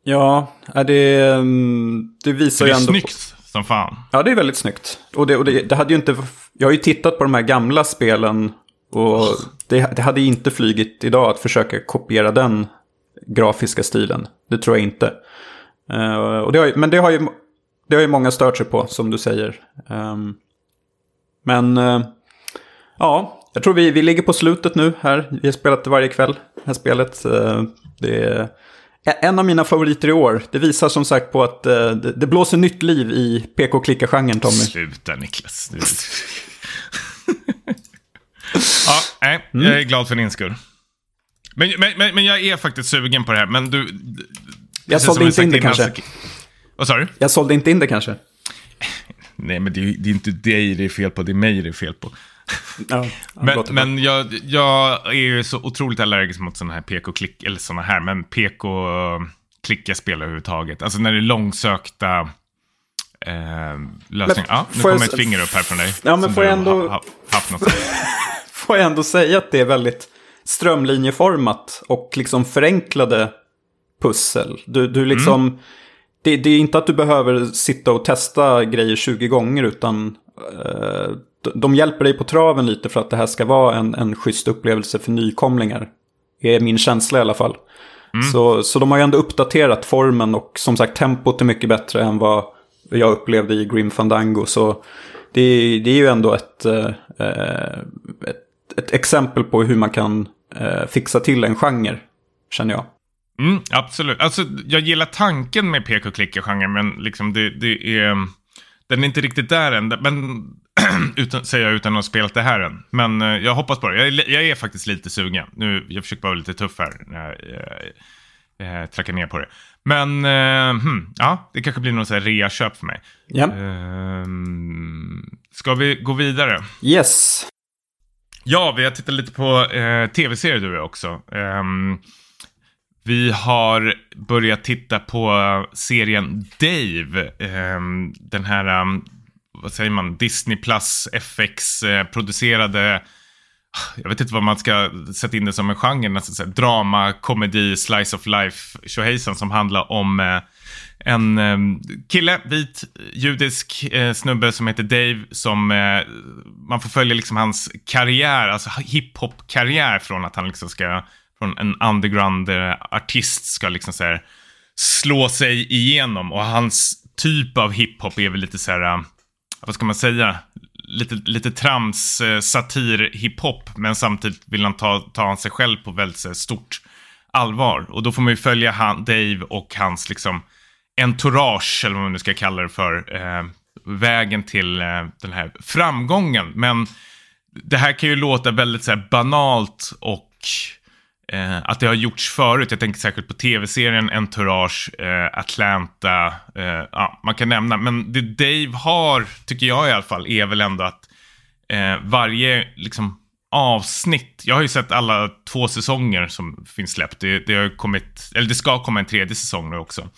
Ja, det, mm, det visar ju ändå... Det är snyggt som fan. Ja, det är väldigt snyggt. Och, det, och det, det hade ju inte... Jag har ju tittat på de här gamla spelen och det, det hade inte flygit idag att försöka kopiera den grafiska stilen. Det tror jag inte. Uh, och det har, men det har, ju, det har ju många stört sig på, som du säger. Um, men uh, ja, jag tror vi, vi ligger på slutet nu här. Vi har spelat det varje kväll, det här spelet. Uh, det är en av mina favoriter i år. Det visar som sagt på att det, det blåser nytt liv i PK-klicka-genren, Tommy. Sluta, Niklas. ja, nej, mm. jag är glad för din skull. Men, men, men, jag är faktiskt sugen på det här, men du... Jag sålde inte in det kanske. Vad sa du? Jag sålde inte in det kanske. Nej, men det är, det är inte dig det är fel på, det är mig det är fel på. Ja, men men jag, jag är ju så otroligt allergisk mot sådana här PK-klick, eller sådana här, men PK-klicka spel överhuvudtaget. Alltså när det är långsökta eh, lösningar. Ja, nu kommer ett finger upp här från dig. Ja, men får jag ändå... Ha, ha, haft något får jag ändå säga att det är väldigt strömlinjeformat och liksom förenklade pussel. Du, du liksom... Mm. Det, det, är inte att du behöver sitta och testa grejer 20 gånger utan eh, de hjälper dig på traven lite för att det här ska vara en, en schysst upplevelse för nykomlingar. Det är min känsla i alla fall. Mm. Så, så de har ju ändå uppdaterat formen och som sagt tempot är mycket bättre än vad jag upplevde i Grim Fandango. Så det, det är ju ändå ett, eh, ett ett exempel på hur man kan eh, fixa till en genre, känner jag. Mm, absolut. Alltså, jag gillar tanken med pek och klicka-genren, men liksom det, det är... den är inte riktigt där än, men utan, säger jag utan att ha spelat det här än. Men uh, jag hoppas på det. Jag, jag, är faktiskt lite sugen. Nu, jag försöker vara lite tuff här när jag uh, uh, trackar ner på det. Men uh, hmm, ja, det kanske blir någon rea-köp för mig. Ja. ska vi gå vidare? Yes. Ja, vi har tittat lite på tv-serier du också. Um, vi har börjat titta på serien Dave. Ehm, den här, ehm, vad säger man, Disney Plus FX-producerade eh, jag vet inte vad man ska sätta in det som en genre, nästan så drama, komedi, slice of life, tjohejsan som handlar om eh, en eh, kille, vit, judisk eh, snubbe som heter Dave som eh, man får följa liksom hans karriär, alltså hiphop-karriär från att han liksom ska från en underground-artist eh, ska liksom så här slå sig igenom. Och hans typ av hiphop är väl lite så här, eh, vad ska man säga? Lite, lite trams, eh, satir, hiphop. Men samtidigt vill han ta, ta sig själv på väldigt så här, stort allvar. Och då får man ju följa han, Dave och hans liksom entourage, eller vad man nu ska kalla det för, eh, vägen till eh, den här framgången. Men det här kan ju låta väldigt så här, banalt och Eh, att det har gjorts förut. Jag tänker särskilt på tv-serien Entourage, eh, Atlanta. Eh, ja, man kan nämna. Men det Dave har, tycker jag i alla fall, är väl ändå att eh, varje liksom, avsnitt. Jag har ju sett alla två säsonger som finns släppt. Det, det, har kommit, eller det ska komma en tredje säsong nu också.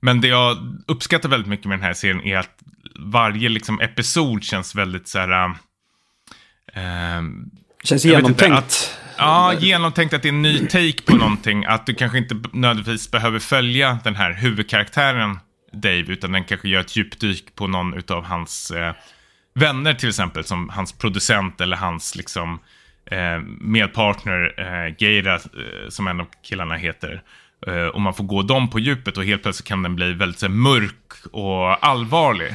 Men det jag uppskattar väldigt mycket med den här serien är att varje liksom, episod känns väldigt så här... Eh, känns genomtänkt. Ja, genomtänkt att det är en ny take på någonting. Att du kanske inte nödvändigtvis behöver följa den här huvudkaraktären Dave, utan den kanske gör ett djupdyk på någon av hans eh, vänner till exempel, som hans producent eller hans liksom eh, medpartner eh, Geira, eh, som en av killarna heter. Eh, och man får gå dem på djupet och helt plötsligt kan den bli väldigt så, mörk och allvarlig.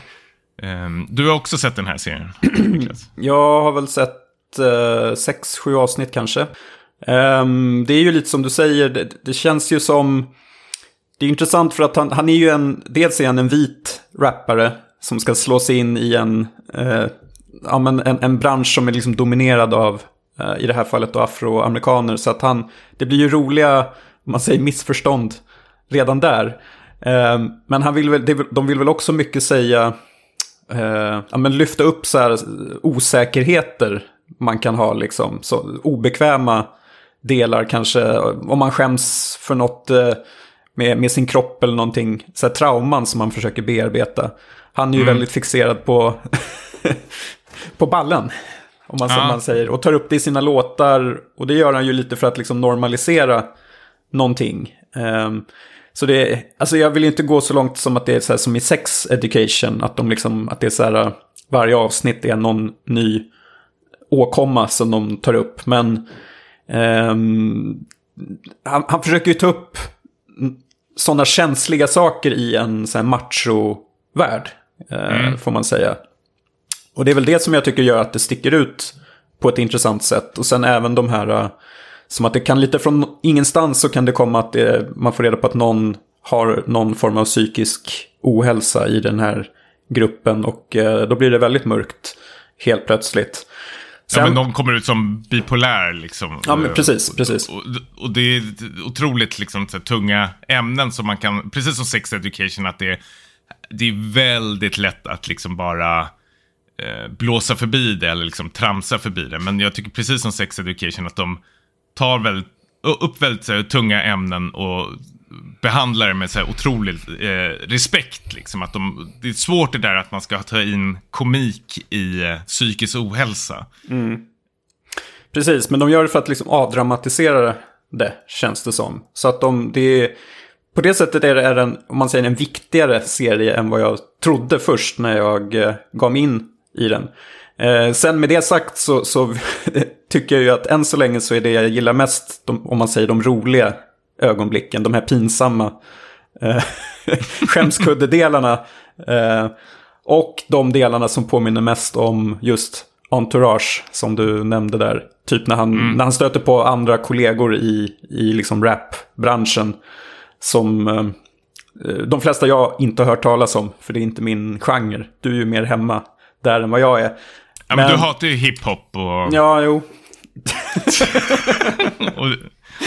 Eh, du har också sett den här serien? Jag har väl sett Eh, sex, sju avsnitt kanske. Ehm, det är ju lite som du säger, det, det, känns ju som... Det är intressant för att han, han är ju en, dels är han en vit rappare som ska slå sig in i en, eh, ja, men en, en bransch som är liksom dominerad av, eh, i det här fallet då, afroamerikaner. Så att han, det blir ju roliga, om man säger missförstånd, redan där. Eh, men han vill väl, de vill väl också mycket säga, eh, ja, men lyfta upp så här eh, osäkerheter man kan ha liksom så obekväma delar kanske. Om man skäms för något eh, med, med sin kropp eller någonting. Så här, trauman som man försöker bearbeta. Han är ju mm. väldigt fixerad på, på ballen. Om man, som man säger. Och tar upp det i sina låtar. Och det gör han ju lite för att liksom normalisera någonting. Um, så det, alltså jag vill inte gå så långt som att det är så som i sex education. Att, de liksom, att det är så här, varje avsnitt är någon ny åkomma som de tar upp. Men um, han, han, försöker ju ta upp sådana känsliga saker i en sån här macho-värld. Eh, mm. får man säga. Och det är väl det som jag tycker gör att det sticker ut på ett intressant sätt. Och sen även de här, uh, som att det kan lite från ingenstans så kan det komma att det, man får reda på att någon har någon form av psykisk ohälsa i den här gruppen. Och uh, då blir det väldigt mörkt helt plötsligt. Sen, ja, men de kommer ut som bipolär liksom. Ja, men precis, precis. Och, och, det är otroligt liksom, så, tunga ämnen som man kan, precis som sex education, att det, det är väldigt lätt att liksom bara eh, blåsa förbi det eller liksom tramsa förbi det. Men jag tycker precis som sex education att de tar väldigt, upp väldigt så, tunga ämnen och behandlar det med så här otrolig eh, respekt. Liksom. Att de, det är svårt det där att man ska ta in komik i eh, psykisk ohälsa. Mm. Precis, men de gör det för att liksom avdramatisera det, känns det som. Så att de, det är, på det sättet är det är en, om man säger en viktigare serie än vad jag trodde först när jag eh, gav mig in i den. Eh, sen med det sagt så, så tycker jag ju att än så länge så är det jag gillar mest, de, om man säger de roliga ögonblicken, de här pinsamma eh, skämskuddedelarna. Eh, och de delarna som påminner mest om just entourage som du nämnde där. Typ när han, mm. när han stöter på andra kollegor i, i liksom rapbranschen. Som, eh, de flesta jag inte har hört talas om, för det är inte min genre. Du är ju mer hemma där än vad jag är. Ja, men, men du hatar ju hiphop och... Ja, jo. och,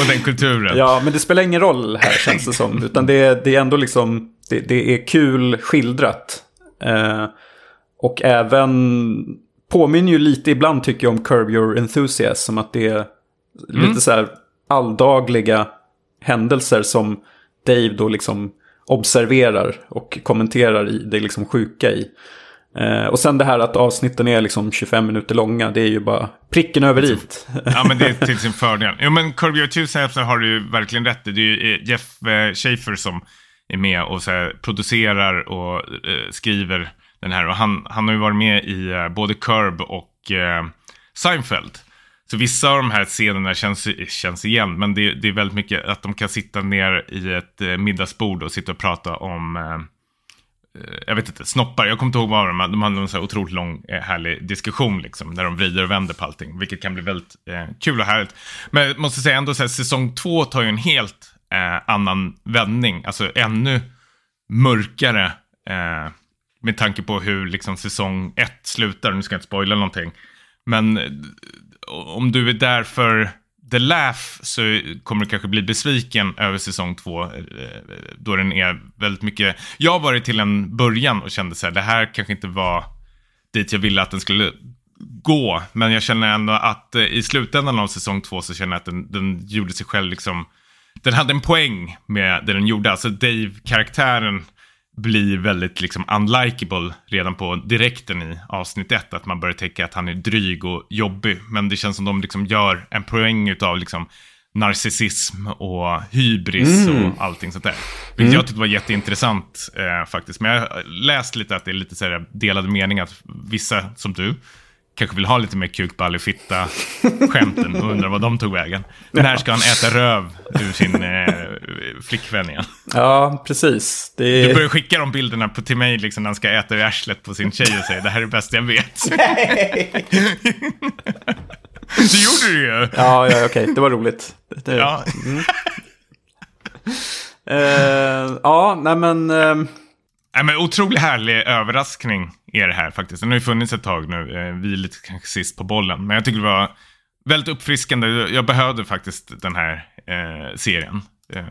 och den kulturen. Ja, men det spelar ingen roll här känns det som. Utan det, det är ändå liksom, det, det är kul skildrat. Eh, och även påminner ju lite ibland tycker jag om Curb Your Enthusiasm. Att det är mm. lite så här alldagliga händelser som Dave då liksom observerar och kommenterar i det liksom sjuka i. Eh, och sen det här att avsnitten är liksom 25 minuter långa, det är ju bara pricken över i. ja, men det är till sin fördel. Jo, men Curb Your Enthusiasm har du ju verkligen rätt i. Det är ju eh, Jeff eh, Schaefer som är med och så här, producerar och eh, skriver den här. Och han, han har ju varit med i eh, både Curb och eh, Seinfeld. Så vissa av de här scenerna känns, känns igen, men det, det, är väldigt mycket att de kan sitta ner i ett eh, middagsbord och sitta och prata om, eh Eh, jag vet inte, snoppar. Jag kommer inte ihåg vad de hade. De hade en så här otroligt lång, eh, härlig diskussion, liksom, där de vrider och vänder på allting, vilket kan bli väldigt eh, kul och härligt. Men jag måste säga ändå så här, säsong två tar ju en helt eh, annan vändning, alltså ännu mörkare eh, med tanke på hur liksom säsong ett slutar. Nu ska jag inte spoila någonting. Men om du är där för The Laugh så kommer du kanske bli besviken över säsong två. Eh, då den är väldigt mycket... Jag var det till en början och kände så här, det här kanske inte var dit jag ville att den skulle gå. Men jag känner ändå att eh, i slutändan av säsong två så känner jag att den, den gjorde sig själv liksom... Den hade en poäng med det den gjorde. Alltså Dave-karaktären blir väldigt liksom unlikable redan på direkten i avsnitt ett. Att man börjar tänka att han är dryg och jobbig. Men det känns som de liksom gör en poäng av liksom narcissism och hybris mm. och allting sånt där. Vilket mm. jag tyckte var jätteintressant eh, faktiskt. Men jag har läst lite att det är lite så här delade meningar. Att vissa, som du, kanske vill ha lite mer kukballefitta skämten och undrar vad de tog vägen. När ska han äta röv ur sin eh, flickvän igen? Ja, precis. Det... Du börjar skicka de bilderna på, till mig liksom, när han ska äta ur arslet på sin tjej och säger det här är det bästa jag vet. Nej. det gjorde du ju. Ja, ja okej. Okay. Det var roligt. Det... Ja. Mm. uh, ja, nej men... Uh... Nej, men otroligt härlig överraskning är det här faktiskt. Den har ju funnits ett tag nu. Eh, vi är lite kanske sist på bollen. Men jag tycker det var väldigt uppfriskande. Jag behövde faktiskt den här eh, serien. Eh,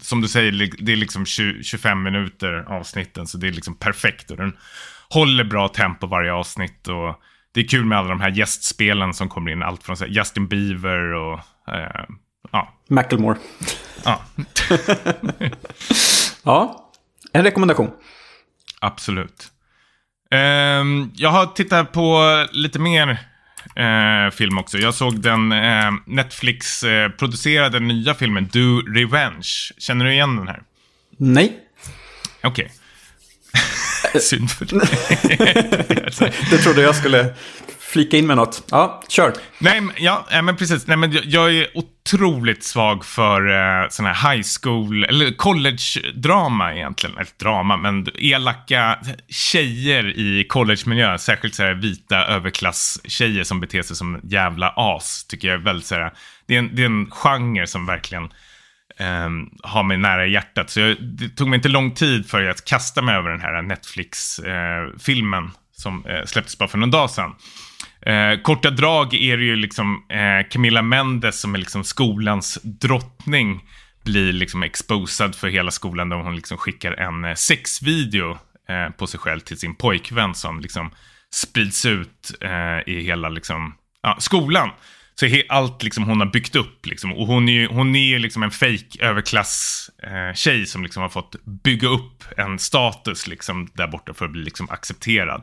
som du säger, det är liksom 20, 25 minuter avsnitten. Så det är liksom perfekt. Och den håller bra tempo varje avsnitt. Och det är kul med alla de här gästspelen som kommer in. Allt från Justin Bieber och... Eh, ja. Macklemore. Ja. ja, en rekommendation. Absolut. Um, jag har tittat på lite mer uh, film också. Jag såg den uh, Netflix-producerade nya filmen Do Revenge. Känner du igen den här? Nej. Okej. Okay. Synd för dig. det trodde jag skulle flika in med något. Ja, kör. Nej, ja, men precis. Nej, men jag är otroligt svag för eh, sådana här high school, eller college-drama egentligen. Eller drama, men elaka tjejer i college-miljö. Särskilt så här vita överklass-tjejer som beter sig som jävla as. Tycker jag är väldigt så här, det är en, det är en genre som verkligen Um, har mig nära hjärtat. Så jag, det tog mig inte lång tid för att kasta mig över den här Netflix-filmen. Eh, som eh, släpptes bara för någon dag sedan. Eh, korta drag är det ju liksom eh, Camilla Mendes som är liksom skolans drottning blir liksom exposad för hela skolan där hon liksom skickar en eh, sexvideo eh, på sig själv till sin pojkvän som liksom sprids ut eh, i hela liksom, ja, skolan. Så allt liksom hon har byggt upp liksom. Och hon är ju hon är liksom en fake överklass eh, tjej som liksom har fått bygga upp en status liksom där borta för att bli liksom accepterad.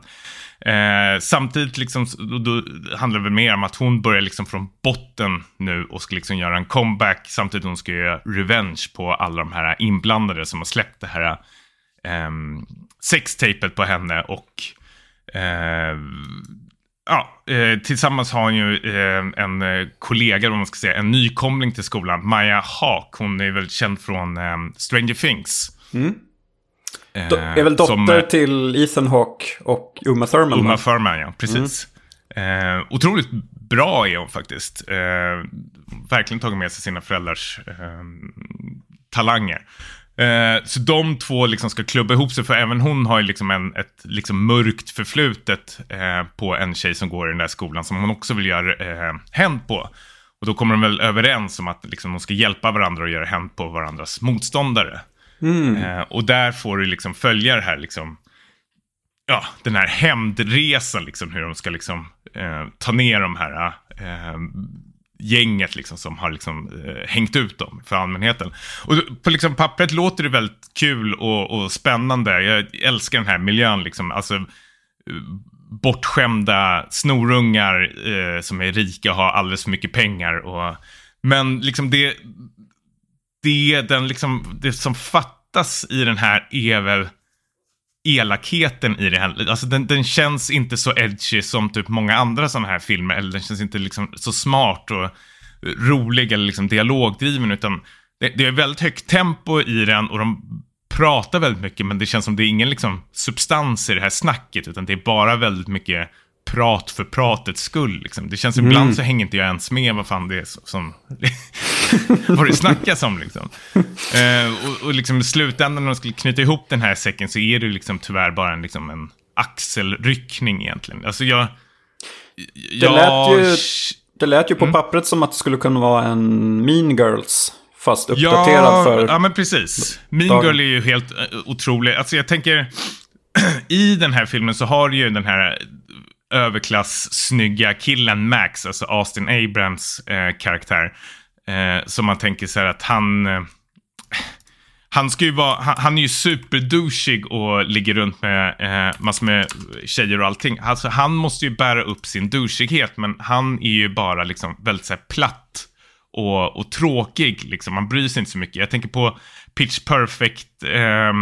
Eh, samtidigt liksom, då, då handlar det väl mer om att hon börjar liksom från botten nu och ska liksom göra en comeback samtidigt som hon ska göra revenge på alla de här inblandade som har släppt det här eh, sextapet på henne och eh, Ja, eh, tillsammans har hon ju eh, en eh, kollega, vad man ska säga, en nykomling till skolan, Maya Hawk. Hon är väl känd från eh, Stranger Things. Mm. Do är väl dotter som, eh, till Ethan Hawke och Uma Thurman? Uma Thurman, ja. Precis. Mm. Eh, otroligt bra är hon faktiskt. Eh, verkligen tagit med sig sina föräldrars eh, talanger. Eh, så de två liksom ska klubba ihop sig, för även hon har ju liksom en, ett liksom mörkt förflutet eh, på en tjej som går i den där skolan som hon också vill göra eh, hänt på. Och då kommer de väl överens om att liksom, de ska hjälpa varandra och göra hänt på varandras motståndare. Mm. Eh, och där får du liksom följa det här liksom, ja, den här hämndresan, liksom, hur de ska liksom eh, ta ner de här eh, gänget liksom som har liksom, eh, hängt ut dem för allmänheten. Och på liksom, pappret låter det väldigt kul och, och spännande. Jag älskar den här miljön, liksom. alltså, eh, bortskämda snorungar eh, som är rika och har alldeles för mycket pengar. Och, men liksom det, det, den liksom, det som fattas i den här är väl elakheten i det här. Alltså den, den, känns inte så edgy som typ många andra sådana här filmer. Eller den känns inte liksom så smart och rolig eller liksom dialogdriven. Utan det, det är väldigt högt tempo i den och de pratar väldigt mycket. Men det känns som det är ingen liksom substans i det här snacket. Utan det är bara väldigt mycket prat för pratets skull. Liksom. Det känns mm. ibland så hänger inte jag ens med vad fan det är som... vad det snackas om liksom. Eh, och, och liksom i slutändan när de skulle knyta ihop den här säcken så är det liksom tyvärr bara en, liksom en axelryckning egentligen. Alltså jag... jag... Det, lät ju, det lät ju på mm. pappret som att det skulle kunna vara en Mean Girls. Fast uppdaterad ja, för... Ja, men precis. Mean dagen. Girl är ju helt uh, otrolig. Alltså jag tänker, i den här filmen så har du ju den här överklass snygga killen Max, alltså Austin Abrams eh, karaktär. Eh, så man tänker så här att han... Eh, han, ska ju vara, han, han är ju superdouchig och ligger runt med eh, massor med tjejer och allting. Alltså, han måste ju bära upp sin douchighet, men han är ju bara liksom väldigt så här, platt och, och tråkig. Liksom. Man bryr sig inte så mycket. Jag tänker på Pitch Perfect. Eh,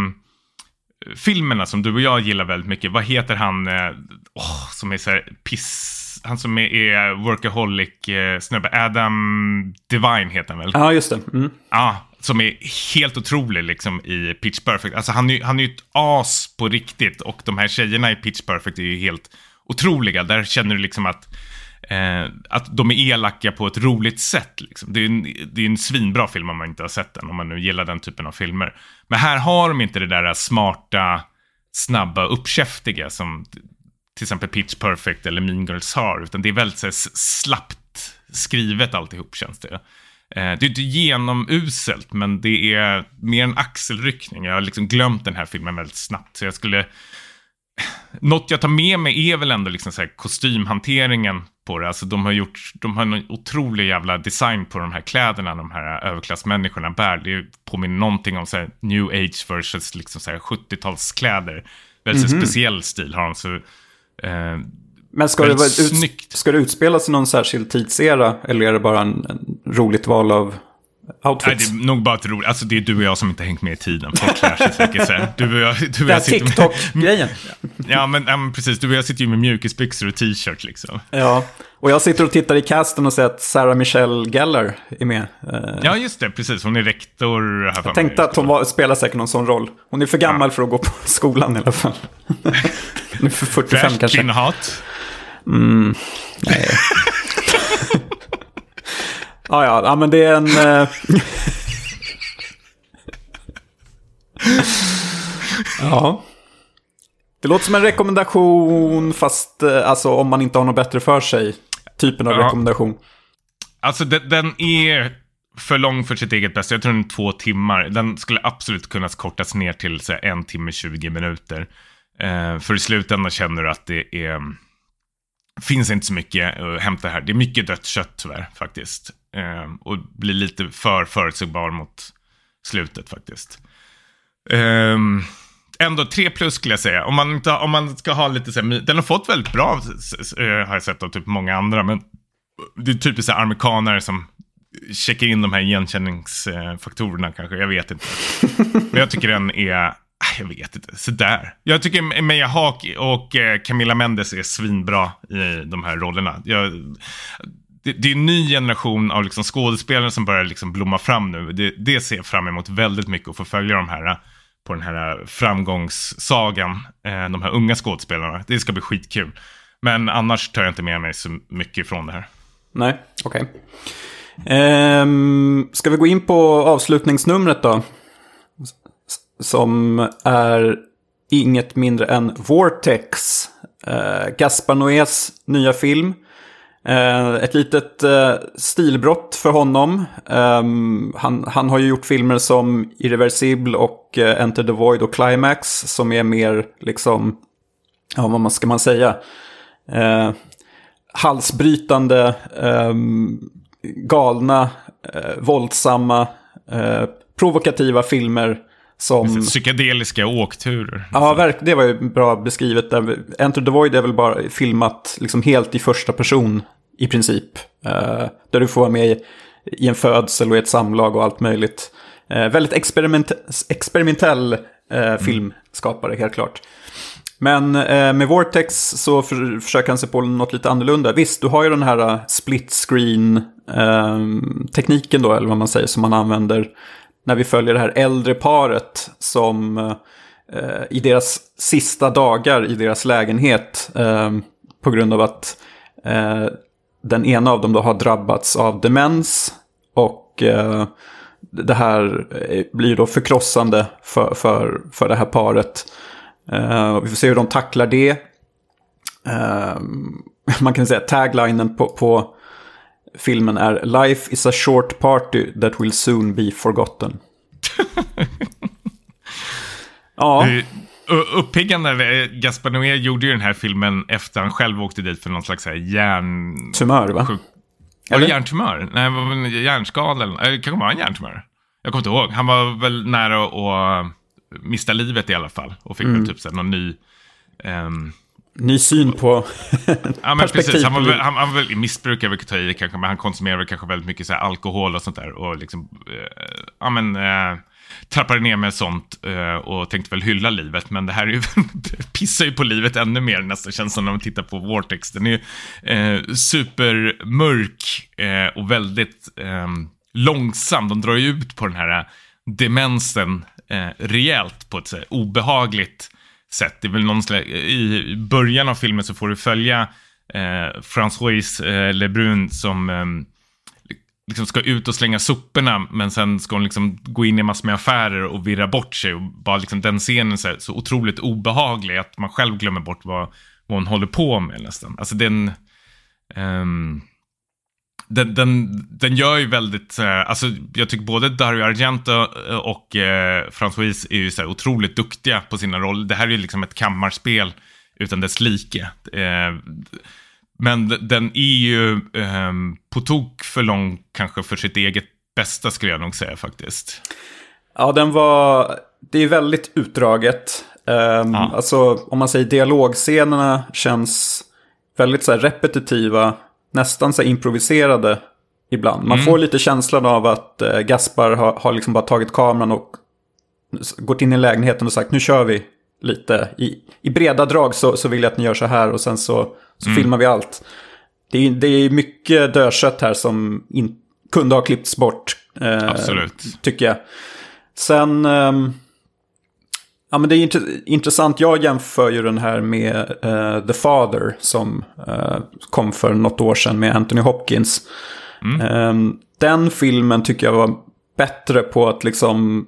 filmerna som du och jag gillar väldigt mycket. Vad heter han eh, oh, som är så här piss... Han som är, är workaholic eh. Adam Divine heter han väl? Ja, just det. Mm. Ja, som är helt otrolig liksom i Pitch Perfect. Alltså han är, han är ju ett as på riktigt. Och de här tjejerna i Pitch Perfect är ju helt otroliga. Där känner du liksom att Eh, att de är elaka på ett roligt sätt. Liksom. Det, är en, det är en svinbra film om man inte har sett den, om man nu gillar den typen av filmer. Men här har de inte det där smarta, snabba, uppkäftiga som till exempel Pitch Perfect eller Mean Girls har, utan det är väldigt så här, slappt skrivet alltihop känns det. Eh, det är inte genomuselt, men det är mer en axelryckning. Jag har liksom glömt den här filmen väldigt snabbt, så jag skulle något jag tar med mig är väl ändå liksom så kostymhanteringen på det. Alltså de har gjort, de har en otrolig jävla design på de här kläderna de här överklassmänniskorna bär. Det påminner någonting om så här new age versus liksom så 70-talskläder. Väldigt mm -hmm. speciell stil har de. Så, eh, men ska det, vara ut, ska det utspelas i någon särskild tidsera? Eller är det bara en, en roligt val av outfits. Nej, det är nog bara ett roligt. Alltså det är du och jag som inte hängt med i tiden. Folk lär sig säkert så Du och jag, du och jag sitter TikTok-grejen. Ja men, ja, men precis. Du och jag sitter ju med mjukisbyxor och t-shirt liksom. Ja, och jag sitter och tittar i casten och ser att Sarah Michelle Geller är med. Ja, just det. Precis. Hon är rektor här Jag tänkte att hon var, spelar säkert någon sån roll. Hon är för gammal ja. för att gå på skolan i alla fall. hon är för 45 Fräsch kanske. Kvinnohat? Mm, nej. Ja, ja, ja men det är en... Eh, ja. Det låter som en rekommendation fast eh, alltså, om man inte har något bättre för sig. Typen av ja. rekommendation. Alltså den, den, är för lång för sitt eget bästa. Jag tror den är två timmar. Den skulle absolut kunna kortas ner till så en timme 20 minuter. Eh, för i slutändan känner du att det är finns inte så mycket att hämta här. Det är mycket dött kött tyvärr faktiskt. Eh, och blir lite för förutsägbar mot slutet faktiskt. Eh, ändå tre plus skulle jag säga. Om man, inte, om man ska ha lite så här, den har fått väldigt bra, eh, har jag sett av typ många andra, men det är typiskt så här amerikanare som checkar in de här igenkänningsfaktorerna kanske, jag vet inte. Men jag tycker den är ah, jag vet inte, sådär. Jag tycker Meja Haak och eh, Camilla Mendes är svinbra i de här rollerna. Jag, det, det, är en ny generation av liksom skådespelare som börjar liksom blomma fram nu. Det, det ser jag fram emot väldigt mycket att få följa de här på den här framgångssagan. Eh, de här unga skådespelarna. Det ska bli skitkul. Men annars tar jag inte med mig så mycket från det här. Nej, okej. Okay. Um, ska vi gå in på avslutningsnumret då? som är inget mindre än Vortex. Eh, Gaspar Noés nya film. Eh, ett litet eh, stilbrott för honom. Ehm, han, han har ju gjort filmer som Irreversible och eh, Enter the Void och Climax som är mer liksom, ja vad ska man säga, eh, halsbrytande, ehm, galna, eh, våldsamma, provokativa filmer. Som... Psykedeliska åkturer. Ja, det var ju bra beskrivet. Där. Enter the Void är väl bara filmat liksom helt i första person i princip. Uh, där du får vara med i, i, en födsel och i ett samlag och allt möjligt. Uh, väldigt experiment experimentell uh, filmskapare, helt klart. Men med Vortex så för, försöker han sig på något lite annorlunda. Visst, du har ju den här split screen-tekniken då, eller vad man säger, som man använder när vi följer det här äldre paret som eh, i deras sista dagar i deras lägenhet eh, på grund av att eh, den ena av dem då har drabbats av demens och eh, det här eh, blir då förkrossande för, för, för det här paret. Eh, vi får se hur de tacklar det. Eh, man kan säga taglinen på, på filmen är Life is a short party that will soon be forgotten. ja. Uppiggande, Gaspar Noé gjorde ju den här filmen efter han själv åkte dit för någon slags hjärn... Tumör, va? Var det hjärntumör? Nej, hjärnskada eller Det kanske var en hjärntumör. Jag kommer inte ihåg. Han var väl nära att mista livet i alla fall. Och fick mm. väl typ så någon ny... Um, Ny syn på ja, men precis. Han var, väl, han, han väl missbrukare, vilket ta i kanske, men han konsumerade kanske väldigt mycket så alkohol och sånt där. Och liksom, eh, ja men, eh, trappade ner med sånt eh, och tänkte väl hylla livet. Men det här är ju, pissar ju på livet ännu mer nästan, känns som när man tittar på Vortex. Den är ju eh, supermörk eh, och väldigt eh, långsam. De drar ju ut på den här demensen eh, rejält på ett så här, obehagligt sätt. Det är väl någon slags, I början av filmen så får du följa eh, François eh, Lebrun som eh, liksom ska ut och slänga soporna men sen ska hon liksom gå in i massor med affärer och virra bort sig. Och bara liksom den scenen så, så otroligt obehaglig att man själv glömmer bort vad, vad hon håller på med nästan. Alltså den... Um, den, den, den gör ju väldigt, alltså jag tycker både Dario Argento eh, och eh, François är ju så här otroligt duktiga på sina roller. Det här är ju liksom ett kammarspel utan dess like. Eh, men den är ju eh, på tok för lång kanske för sitt eget bästa skulle jag nog säga faktiskt. Ja, den var, det är väldigt utdraget. Um, ja. Alltså om man säger dialogscenerna känns väldigt så här repetitiva nästan så improviserade ibland. Man mm. får lite känslan av att eh, Gaspar har, har liksom bara tagit kameran och gått in i lägenheten och sagt nu kör vi lite. I, i breda drag så, så vill jag att ni gör så här och sen så, så mm. filmar vi allt. Det är, det är mycket dödkött här som in, kunde ha klippts bort. Eh, Absolut. Tycker jag. Sen... Um, Ja, men det är intressant. Jag jämför ju den här med uh, The Father som uh, kom för något år sedan med Anthony Hopkins. Mm. Um, den filmen tycker jag var bättre på att liksom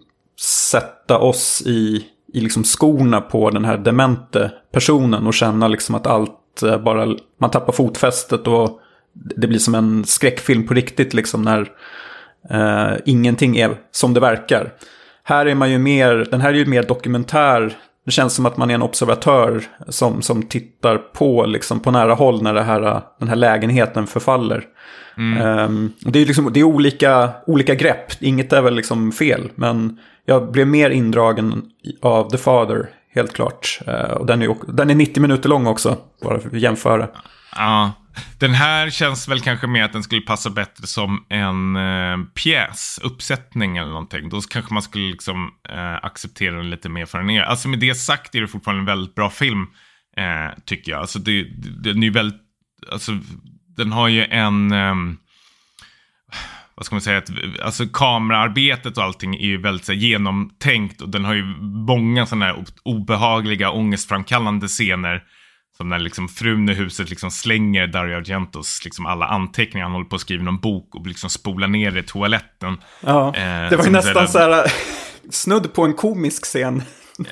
sätta oss i, i liksom skorna på den här demente personen och känna liksom att allt uh, bara, man tappar fotfästet och det blir som en skräckfilm på riktigt liksom när ingenting är som det verkar. Här är man ju mer, den här är ju mer dokumentär. Det känns som att man är en observatör som, som tittar på, liksom, på nära håll när det här, den här lägenheten förfaller. Mm. Um, det är, liksom, det är olika, olika grepp, inget är väl liksom fel. Men jag blev mer indragen av The Father, helt klart. Uh, och den är, den är 90 minuter lång också, bara för att jämföra. Ja, den här känns väl kanske mer att den skulle passa bättre som en eh, pjäs, uppsättning eller någonting. Då kanske man skulle liksom eh, acceptera den lite mer för den är. Alltså med det sagt är det fortfarande en väldigt bra film, eh, tycker jag. Alltså det, det, den är väldigt, alltså den har ju en, eh, vad ska man säga, ett, alltså kameraarbetet och allting är ju väldigt så här, genomtänkt och den har ju många sådana här obehagliga, ångestframkallande scener som när liksom frun i huset liksom slänger Dario Argentos liksom alla anteckningar. Han håller på att skriva någon bok och liksom spolar ner det i toaletten. Ja, eh, det var ju nästan så här... snudd på en komisk scen.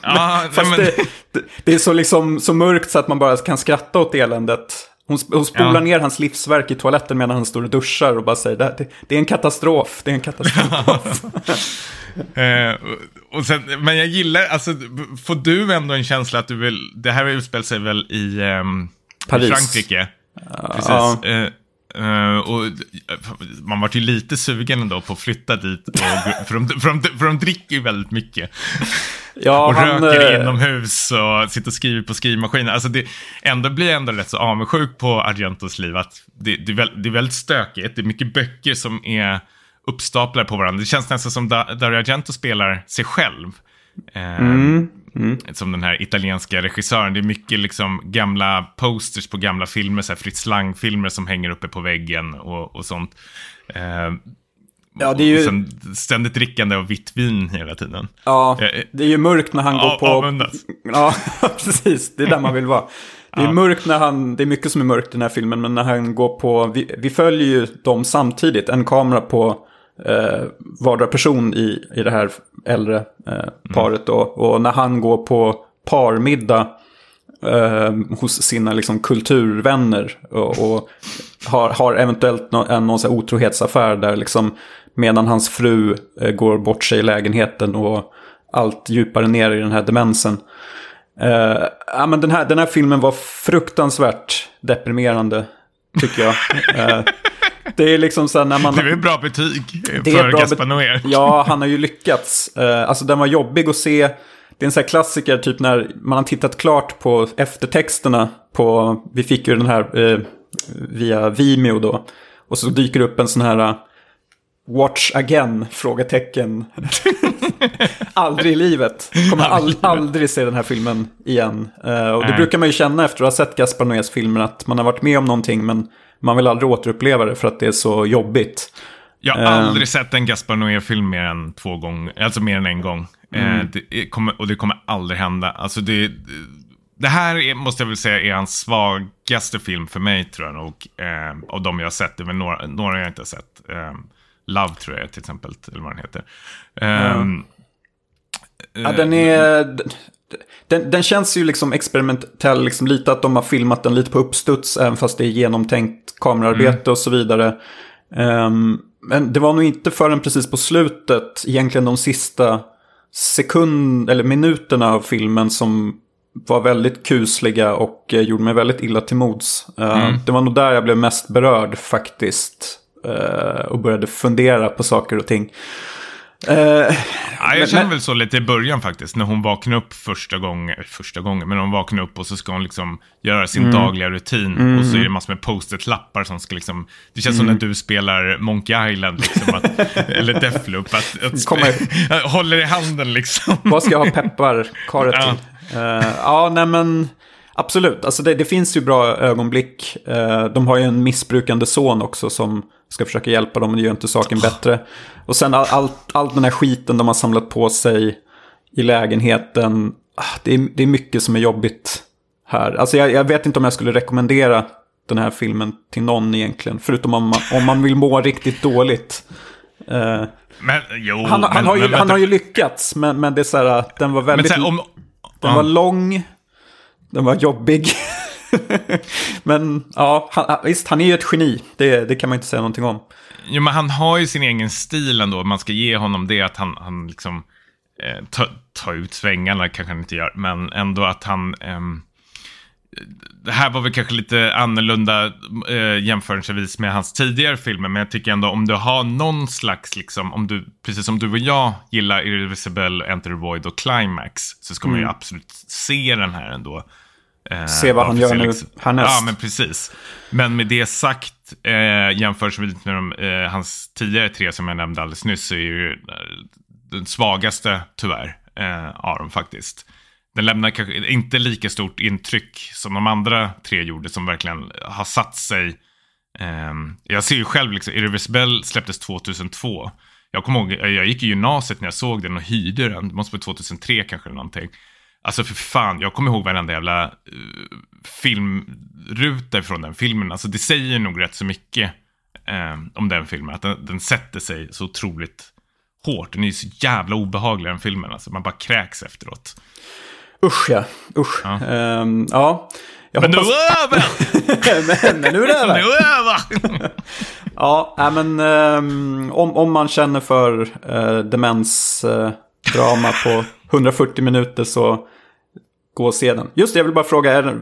Ja, Fast men... det, det, är så, liksom, så mörkt så att man bara kan skratta åt eländet. Hon, hon spolar ja. ner hans livsverk i toaletten medan han står och duschar och bara säger det, det är en katastrof, det är en katastrof. eh, och sen, men jag gillar, alltså, får du ändå en känsla att du vill, det här utspelar sig väl i, um, Paris. i Frankrike? Precis. Ja. Eh, Uh, och man var ju lite sugen ändå på att flytta dit. Och, för, de, för, de, för de dricker ju väldigt mycket. Ja, och han, röker uh... inomhus och sitter och skriver på skrivmaskiner. Alltså det, ändå blir jag ändå rätt så avundsjuk på Argentos liv. Att det, det, är väl, det är väldigt stökigt. Det är mycket böcker som är uppstaplade på varandra. Det känns nästan som Dario Argento spelar sig själv. Uh, mm. Mm. Som den här italienska regissören. Det är mycket liksom gamla posters på gamla filmer, så här Fritz Lang-filmer som hänger uppe på väggen och, och sånt. Eh, Ja, det är ju... Och ständigt drickande av vitt vin hela tiden. Ja, eh, det är ju mörkt när han går på... Avundas. Ja, precis. Det är där man vill vara. Det är ja. mörkt när han... Det är mycket som är mörkt i den här filmen, men när han går på... Vi, vi följer ju dem samtidigt. En kamera på eh, vardera person i, i det här äldre eh, paret. Då. Och när han går på parmiddag eh, hos sina liksom, kulturvänner och, och har, har eventuellt någon, en någon otrohetsaffär där liksom, medan hans fru eh, går bort sig i lägenheten och allt djupare ner i den här demensen. Uh, ja, men den, här, den här filmen var fruktansvärt deprimerande, tycker jag. Det är liksom så när man... Det är bra betyg för Gaspar Noé. Ja, han har ju lyckats. Uh, alltså den var jobbig att se. Det är en sån här klassiker, typ när man har tittat klart på eftertexterna på... Vi fick ju den här uh, via Vimeo då. Och så dyker det upp en sån här... Uh, Watch again? Frågetecken. aldrig i livet. Kommer all, aldrig se den här filmen igen. Uh, och det brukar man ju känna efter att ha sett Gaspar Noés filmer. Att man har varit med om någonting men man vill aldrig återuppleva det för att det är så jobbigt. Jag har uh, aldrig sett en Gaspar Noé-film mer än två gånger, alltså mer än en gång. Mm. Uh, det kommer, och det kommer aldrig hända. Alltså det, det här är, måste jag väl säga är hans svagaste film för mig tror jag nog. Uh, av de jag har sett, det är väl några, några jag inte har sett. Love tror jag till exempel, eller vad den heter. Um, ja, den är... Den, den, känns ju liksom experimentell, liksom lite att de har filmat den lite på uppstuds, även fast det är genomtänkt kamerarbete mm. och så vidare. Um, men det var nog inte förrän precis på slutet, egentligen de sista sekund eller minuterna av filmen som var väldigt kusliga och eh, gjorde mig väldigt illa till mods. Uh, mm. Det var nog där jag blev mest berörd faktiskt. Uh, och började fundera på saker och ting. Uh, ja, jag känner väl så lite i början faktiskt. När hon vaknar upp första gången, första gången, men hon vaknar upp och så ska hon liksom göra sin mm. dagliga rutin. Mm. Och så är det massor med post-it-lappar som ska liksom, det känns mm. som när du spelar Monkey Island, liksom, att, eller Deathloop, att, att Kommer... håller i handen liksom. Vad ska jag ha pepparkaret ja. till? Uh, ja, nej men... Absolut, alltså det, det, finns ju bra ögonblick. Uh, de har ju en missbrukande son också som ska försöka hjälpa dem, men det gör inte saken bättre. Och sen all, all, all den här skiten de har samlat på sig i lägenheten. Ah, det är, det är mycket som är jobbigt här. Alltså jag, jag, vet inte om jag skulle rekommendera den här filmen till någon egentligen. Förutom om man, om man vill må riktigt dåligt. Uh, men, jo, han, men, han, har ju, men, han har ju lyckats, men, men det är så här, den var väldigt... Här, om, den var lång, den var jobbig. men ja, han, visst, han är ju ett geni. Det, det kan man inte säga någonting om. Jo, men han har ju sin egen stil ändå. Man ska ge honom det att han, han liksom eh, tar ta ut svängarna, kanske han inte gör. Men ändå att han... Eh, det här var väl kanske lite annorlunda eh, jämförelsevis med hans tidigare filmer. Men jag tycker ändå om du har någon slags, liksom, om du, precis som du och jag gillar Irreversible, Enter the Void och Climax. Så ska mm. man ju mm. absolut se den här ändå. Eh, Se vad han gör nu liksom. härnäst. Ja, men precis. Men med det sagt, eh, jämfört med de, eh, hans tidigare tre som jag nämnde alldeles nyss, så är ju eh, den svagaste tyvärr eh, av dem faktiskt. Den lämnar kanske inte lika stort intryck som de andra tre gjorde som verkligen har satt sig. Eh, jag ser ju själv, liksom, Irreversible släpptes 2002. Jag kommer ihåg, jag gick i gymnasiet när jag såg den och hyrde den. Det måste vara 2003 kanske eller någonting. Alltså för fan, jag kommer ihåg varenda jävla uh, filmruta från den filmen. Alltså det säger nog rätt så mycket uh, om den filmen. Att den, den, sätter sig så otroligt hårt. Den är ju så jävla obehaglig den filmen. Alltså, man bara kräks efteråt. Usch ja, usch. Ja. Um, ja. Jag men hoppas... nu men, men nu är det över! nu är det över! ja, äh, men um, om, man känner för uh, demensdrama uh, på 140 minuter så gå och se den. Just det, jag vill bara fråga, är,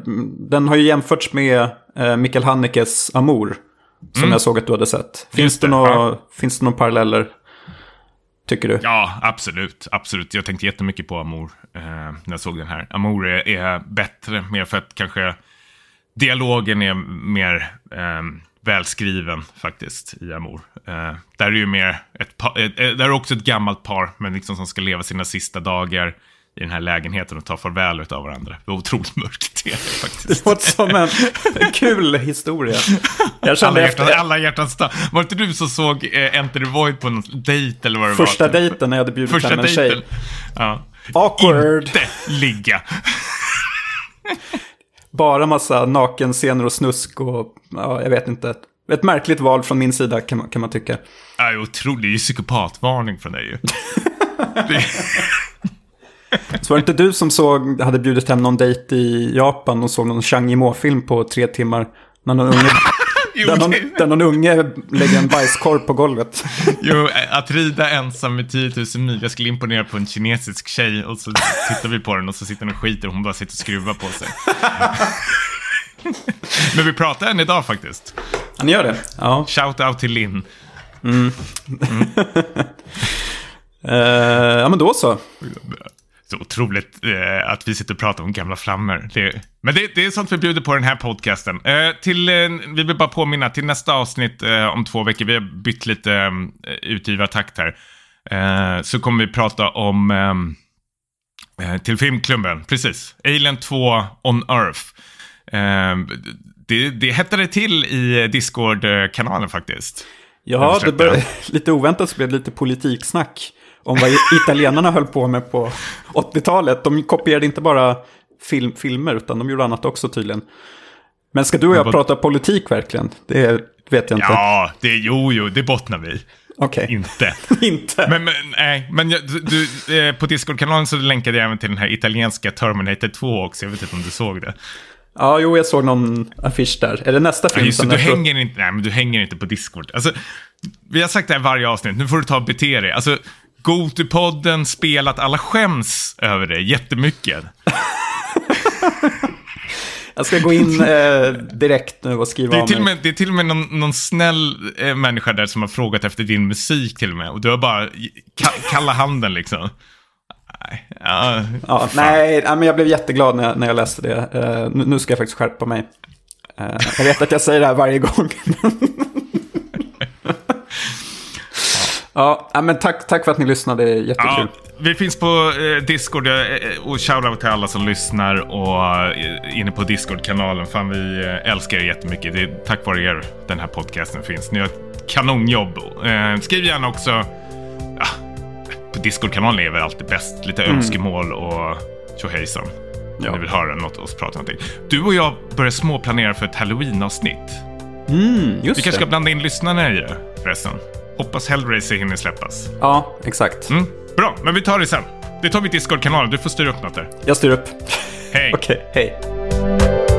den har ju jämförts med uh, Mikael Hanekes Amour. Som mm. jag såg att du hade sett. Finns det, det, några, ja. finns det några paralleller? Tycker du? Ja, absolut. Absolut. Jag tänkte jättemycket på Amour eh, när jag såg den här. Amour är, är, bättre, mer för att kanske dialogen är mer eh, välskriven faktiskt i Amour. Eh, där är ju mer ett par, eh, där är också ett gammalt par, men liksom som ska leva sina sista dagar i den här lägenheten och ta farväl av varandra. Det var otroligt mörkt det faktiskt. Det låter som en, en kul historia. Jag alla, hjärtan, efter... alla hjärtans dag. Var inte du som såg eh, Enter the Void på någon dejt eller vad det Första var? Första dejten när jag hade bjudit hem en tjej. Ja. Awkward. Inte ligga. Bara massa nakenscener och snusk och ja, jag vet inte. Ett märkligt val från min sida kan man, kan man tycka. Ja, otroligt. Det är ju psykopatvarning från dig ju. Så var det inte du som såg, hade bjudit hem någon dejt i Japan och såg någon Chang Yimou-film på tre timmar? När någon unge, jo, där, någon, där någon unge lägger en bajskorv på golvet. Jo, att rida ensam med 10 000 mil. Jag skulle imponera på en kinesisk tjej och så tittar vi på den och så sitter den och skiter och hon bara sitter och skruvar på sig. Men vi pratar än idag faktiskt. Ni gör det? Ja. Shout out till Linn. Mm. Mm. uh, ja, men då så så otroligt eh, att vi sitter och pratar om gamla flammor. Det, men det, det, är sånt vi bjuder på den här podcasten. Eh, till, eh, vi vill bara påminna, till nästa avsnitt eh, om två veckor, vi har bytt lite eh, utgivartakt här, eh, så kommer vi prata om, eh, till filmklubben, precis, Alien 2 on Earth. det, det hettade till i Discord-kanalen faktiskt. Ja, det började, lite oväntat så blev det lite politiksnack om vad italienarna höll på med på 80-talet. De kopierade inte bara film, filmer, utan de gjorde annat också tydligen. Men ska du och jag vad... prata politik verkligen? Det vet jag inte. Ja, det, jo, jo, det bottnar vi. Okej. Okay. Inte. inte. Men, men, nej, men du, du, eh, på Discord-kanalen så länkade jag även till den här italienska Terminator 2 också. Jag vet inte om du såg det. Ja, jo, jag såg någon affisch där. Är det nästa film? Ja, just det, du, hänger inte, nej, men du hänger inte på Discord. Alltså, vi har sagt det här varje avsnitt, nu får du ta och bete dig. Alltså, Gotipodden spelat alla skäms över det jättemycket. Jag ska gå in eh, direkt nu och skriva det är till med, Det är till och med någon, någon snäll eh, människa där som har frågat efter din musik till och med. Och du har bara ka kalla handen liksom. Nej, ja, ja, nej, men jag blev jätteglad när jag, när jag läste det. Uh, nu, nu, ska jag faktiskt skärpa mig. Uh, jag vet att jag säger det här varje gång. Ja, men tack, tack för att ni lyssnade. Det är jättekul. Ja, vi finns på eh, Discord eh, och shoutout till alla som lyssnar och eh, inne på Discord-kanalen. Fan, vi älskar er jättemycket. Det är tack vare er den här podcasten finns. Ni gör ett kanonjobb. Skriv gärna också. Ja, på Discord-kanalen är väl alltid bäst. Lite mm. önskemål och tjohejsan. Ja. Om ni vill höra något och prata någonting. Du och jag börjar småplanera för ett halloween-avsnitt. Mm, vi kanske ska blanda in lyssnarna i det förresten. Hoppas Hellraiser hinner släppas. Ja, exakt. Mm, bra, men vi tar det sen. Det tar vi Discord-kanalen. Du får styra upp något där. Jag styr upp. Hej. Okej, okay, hej.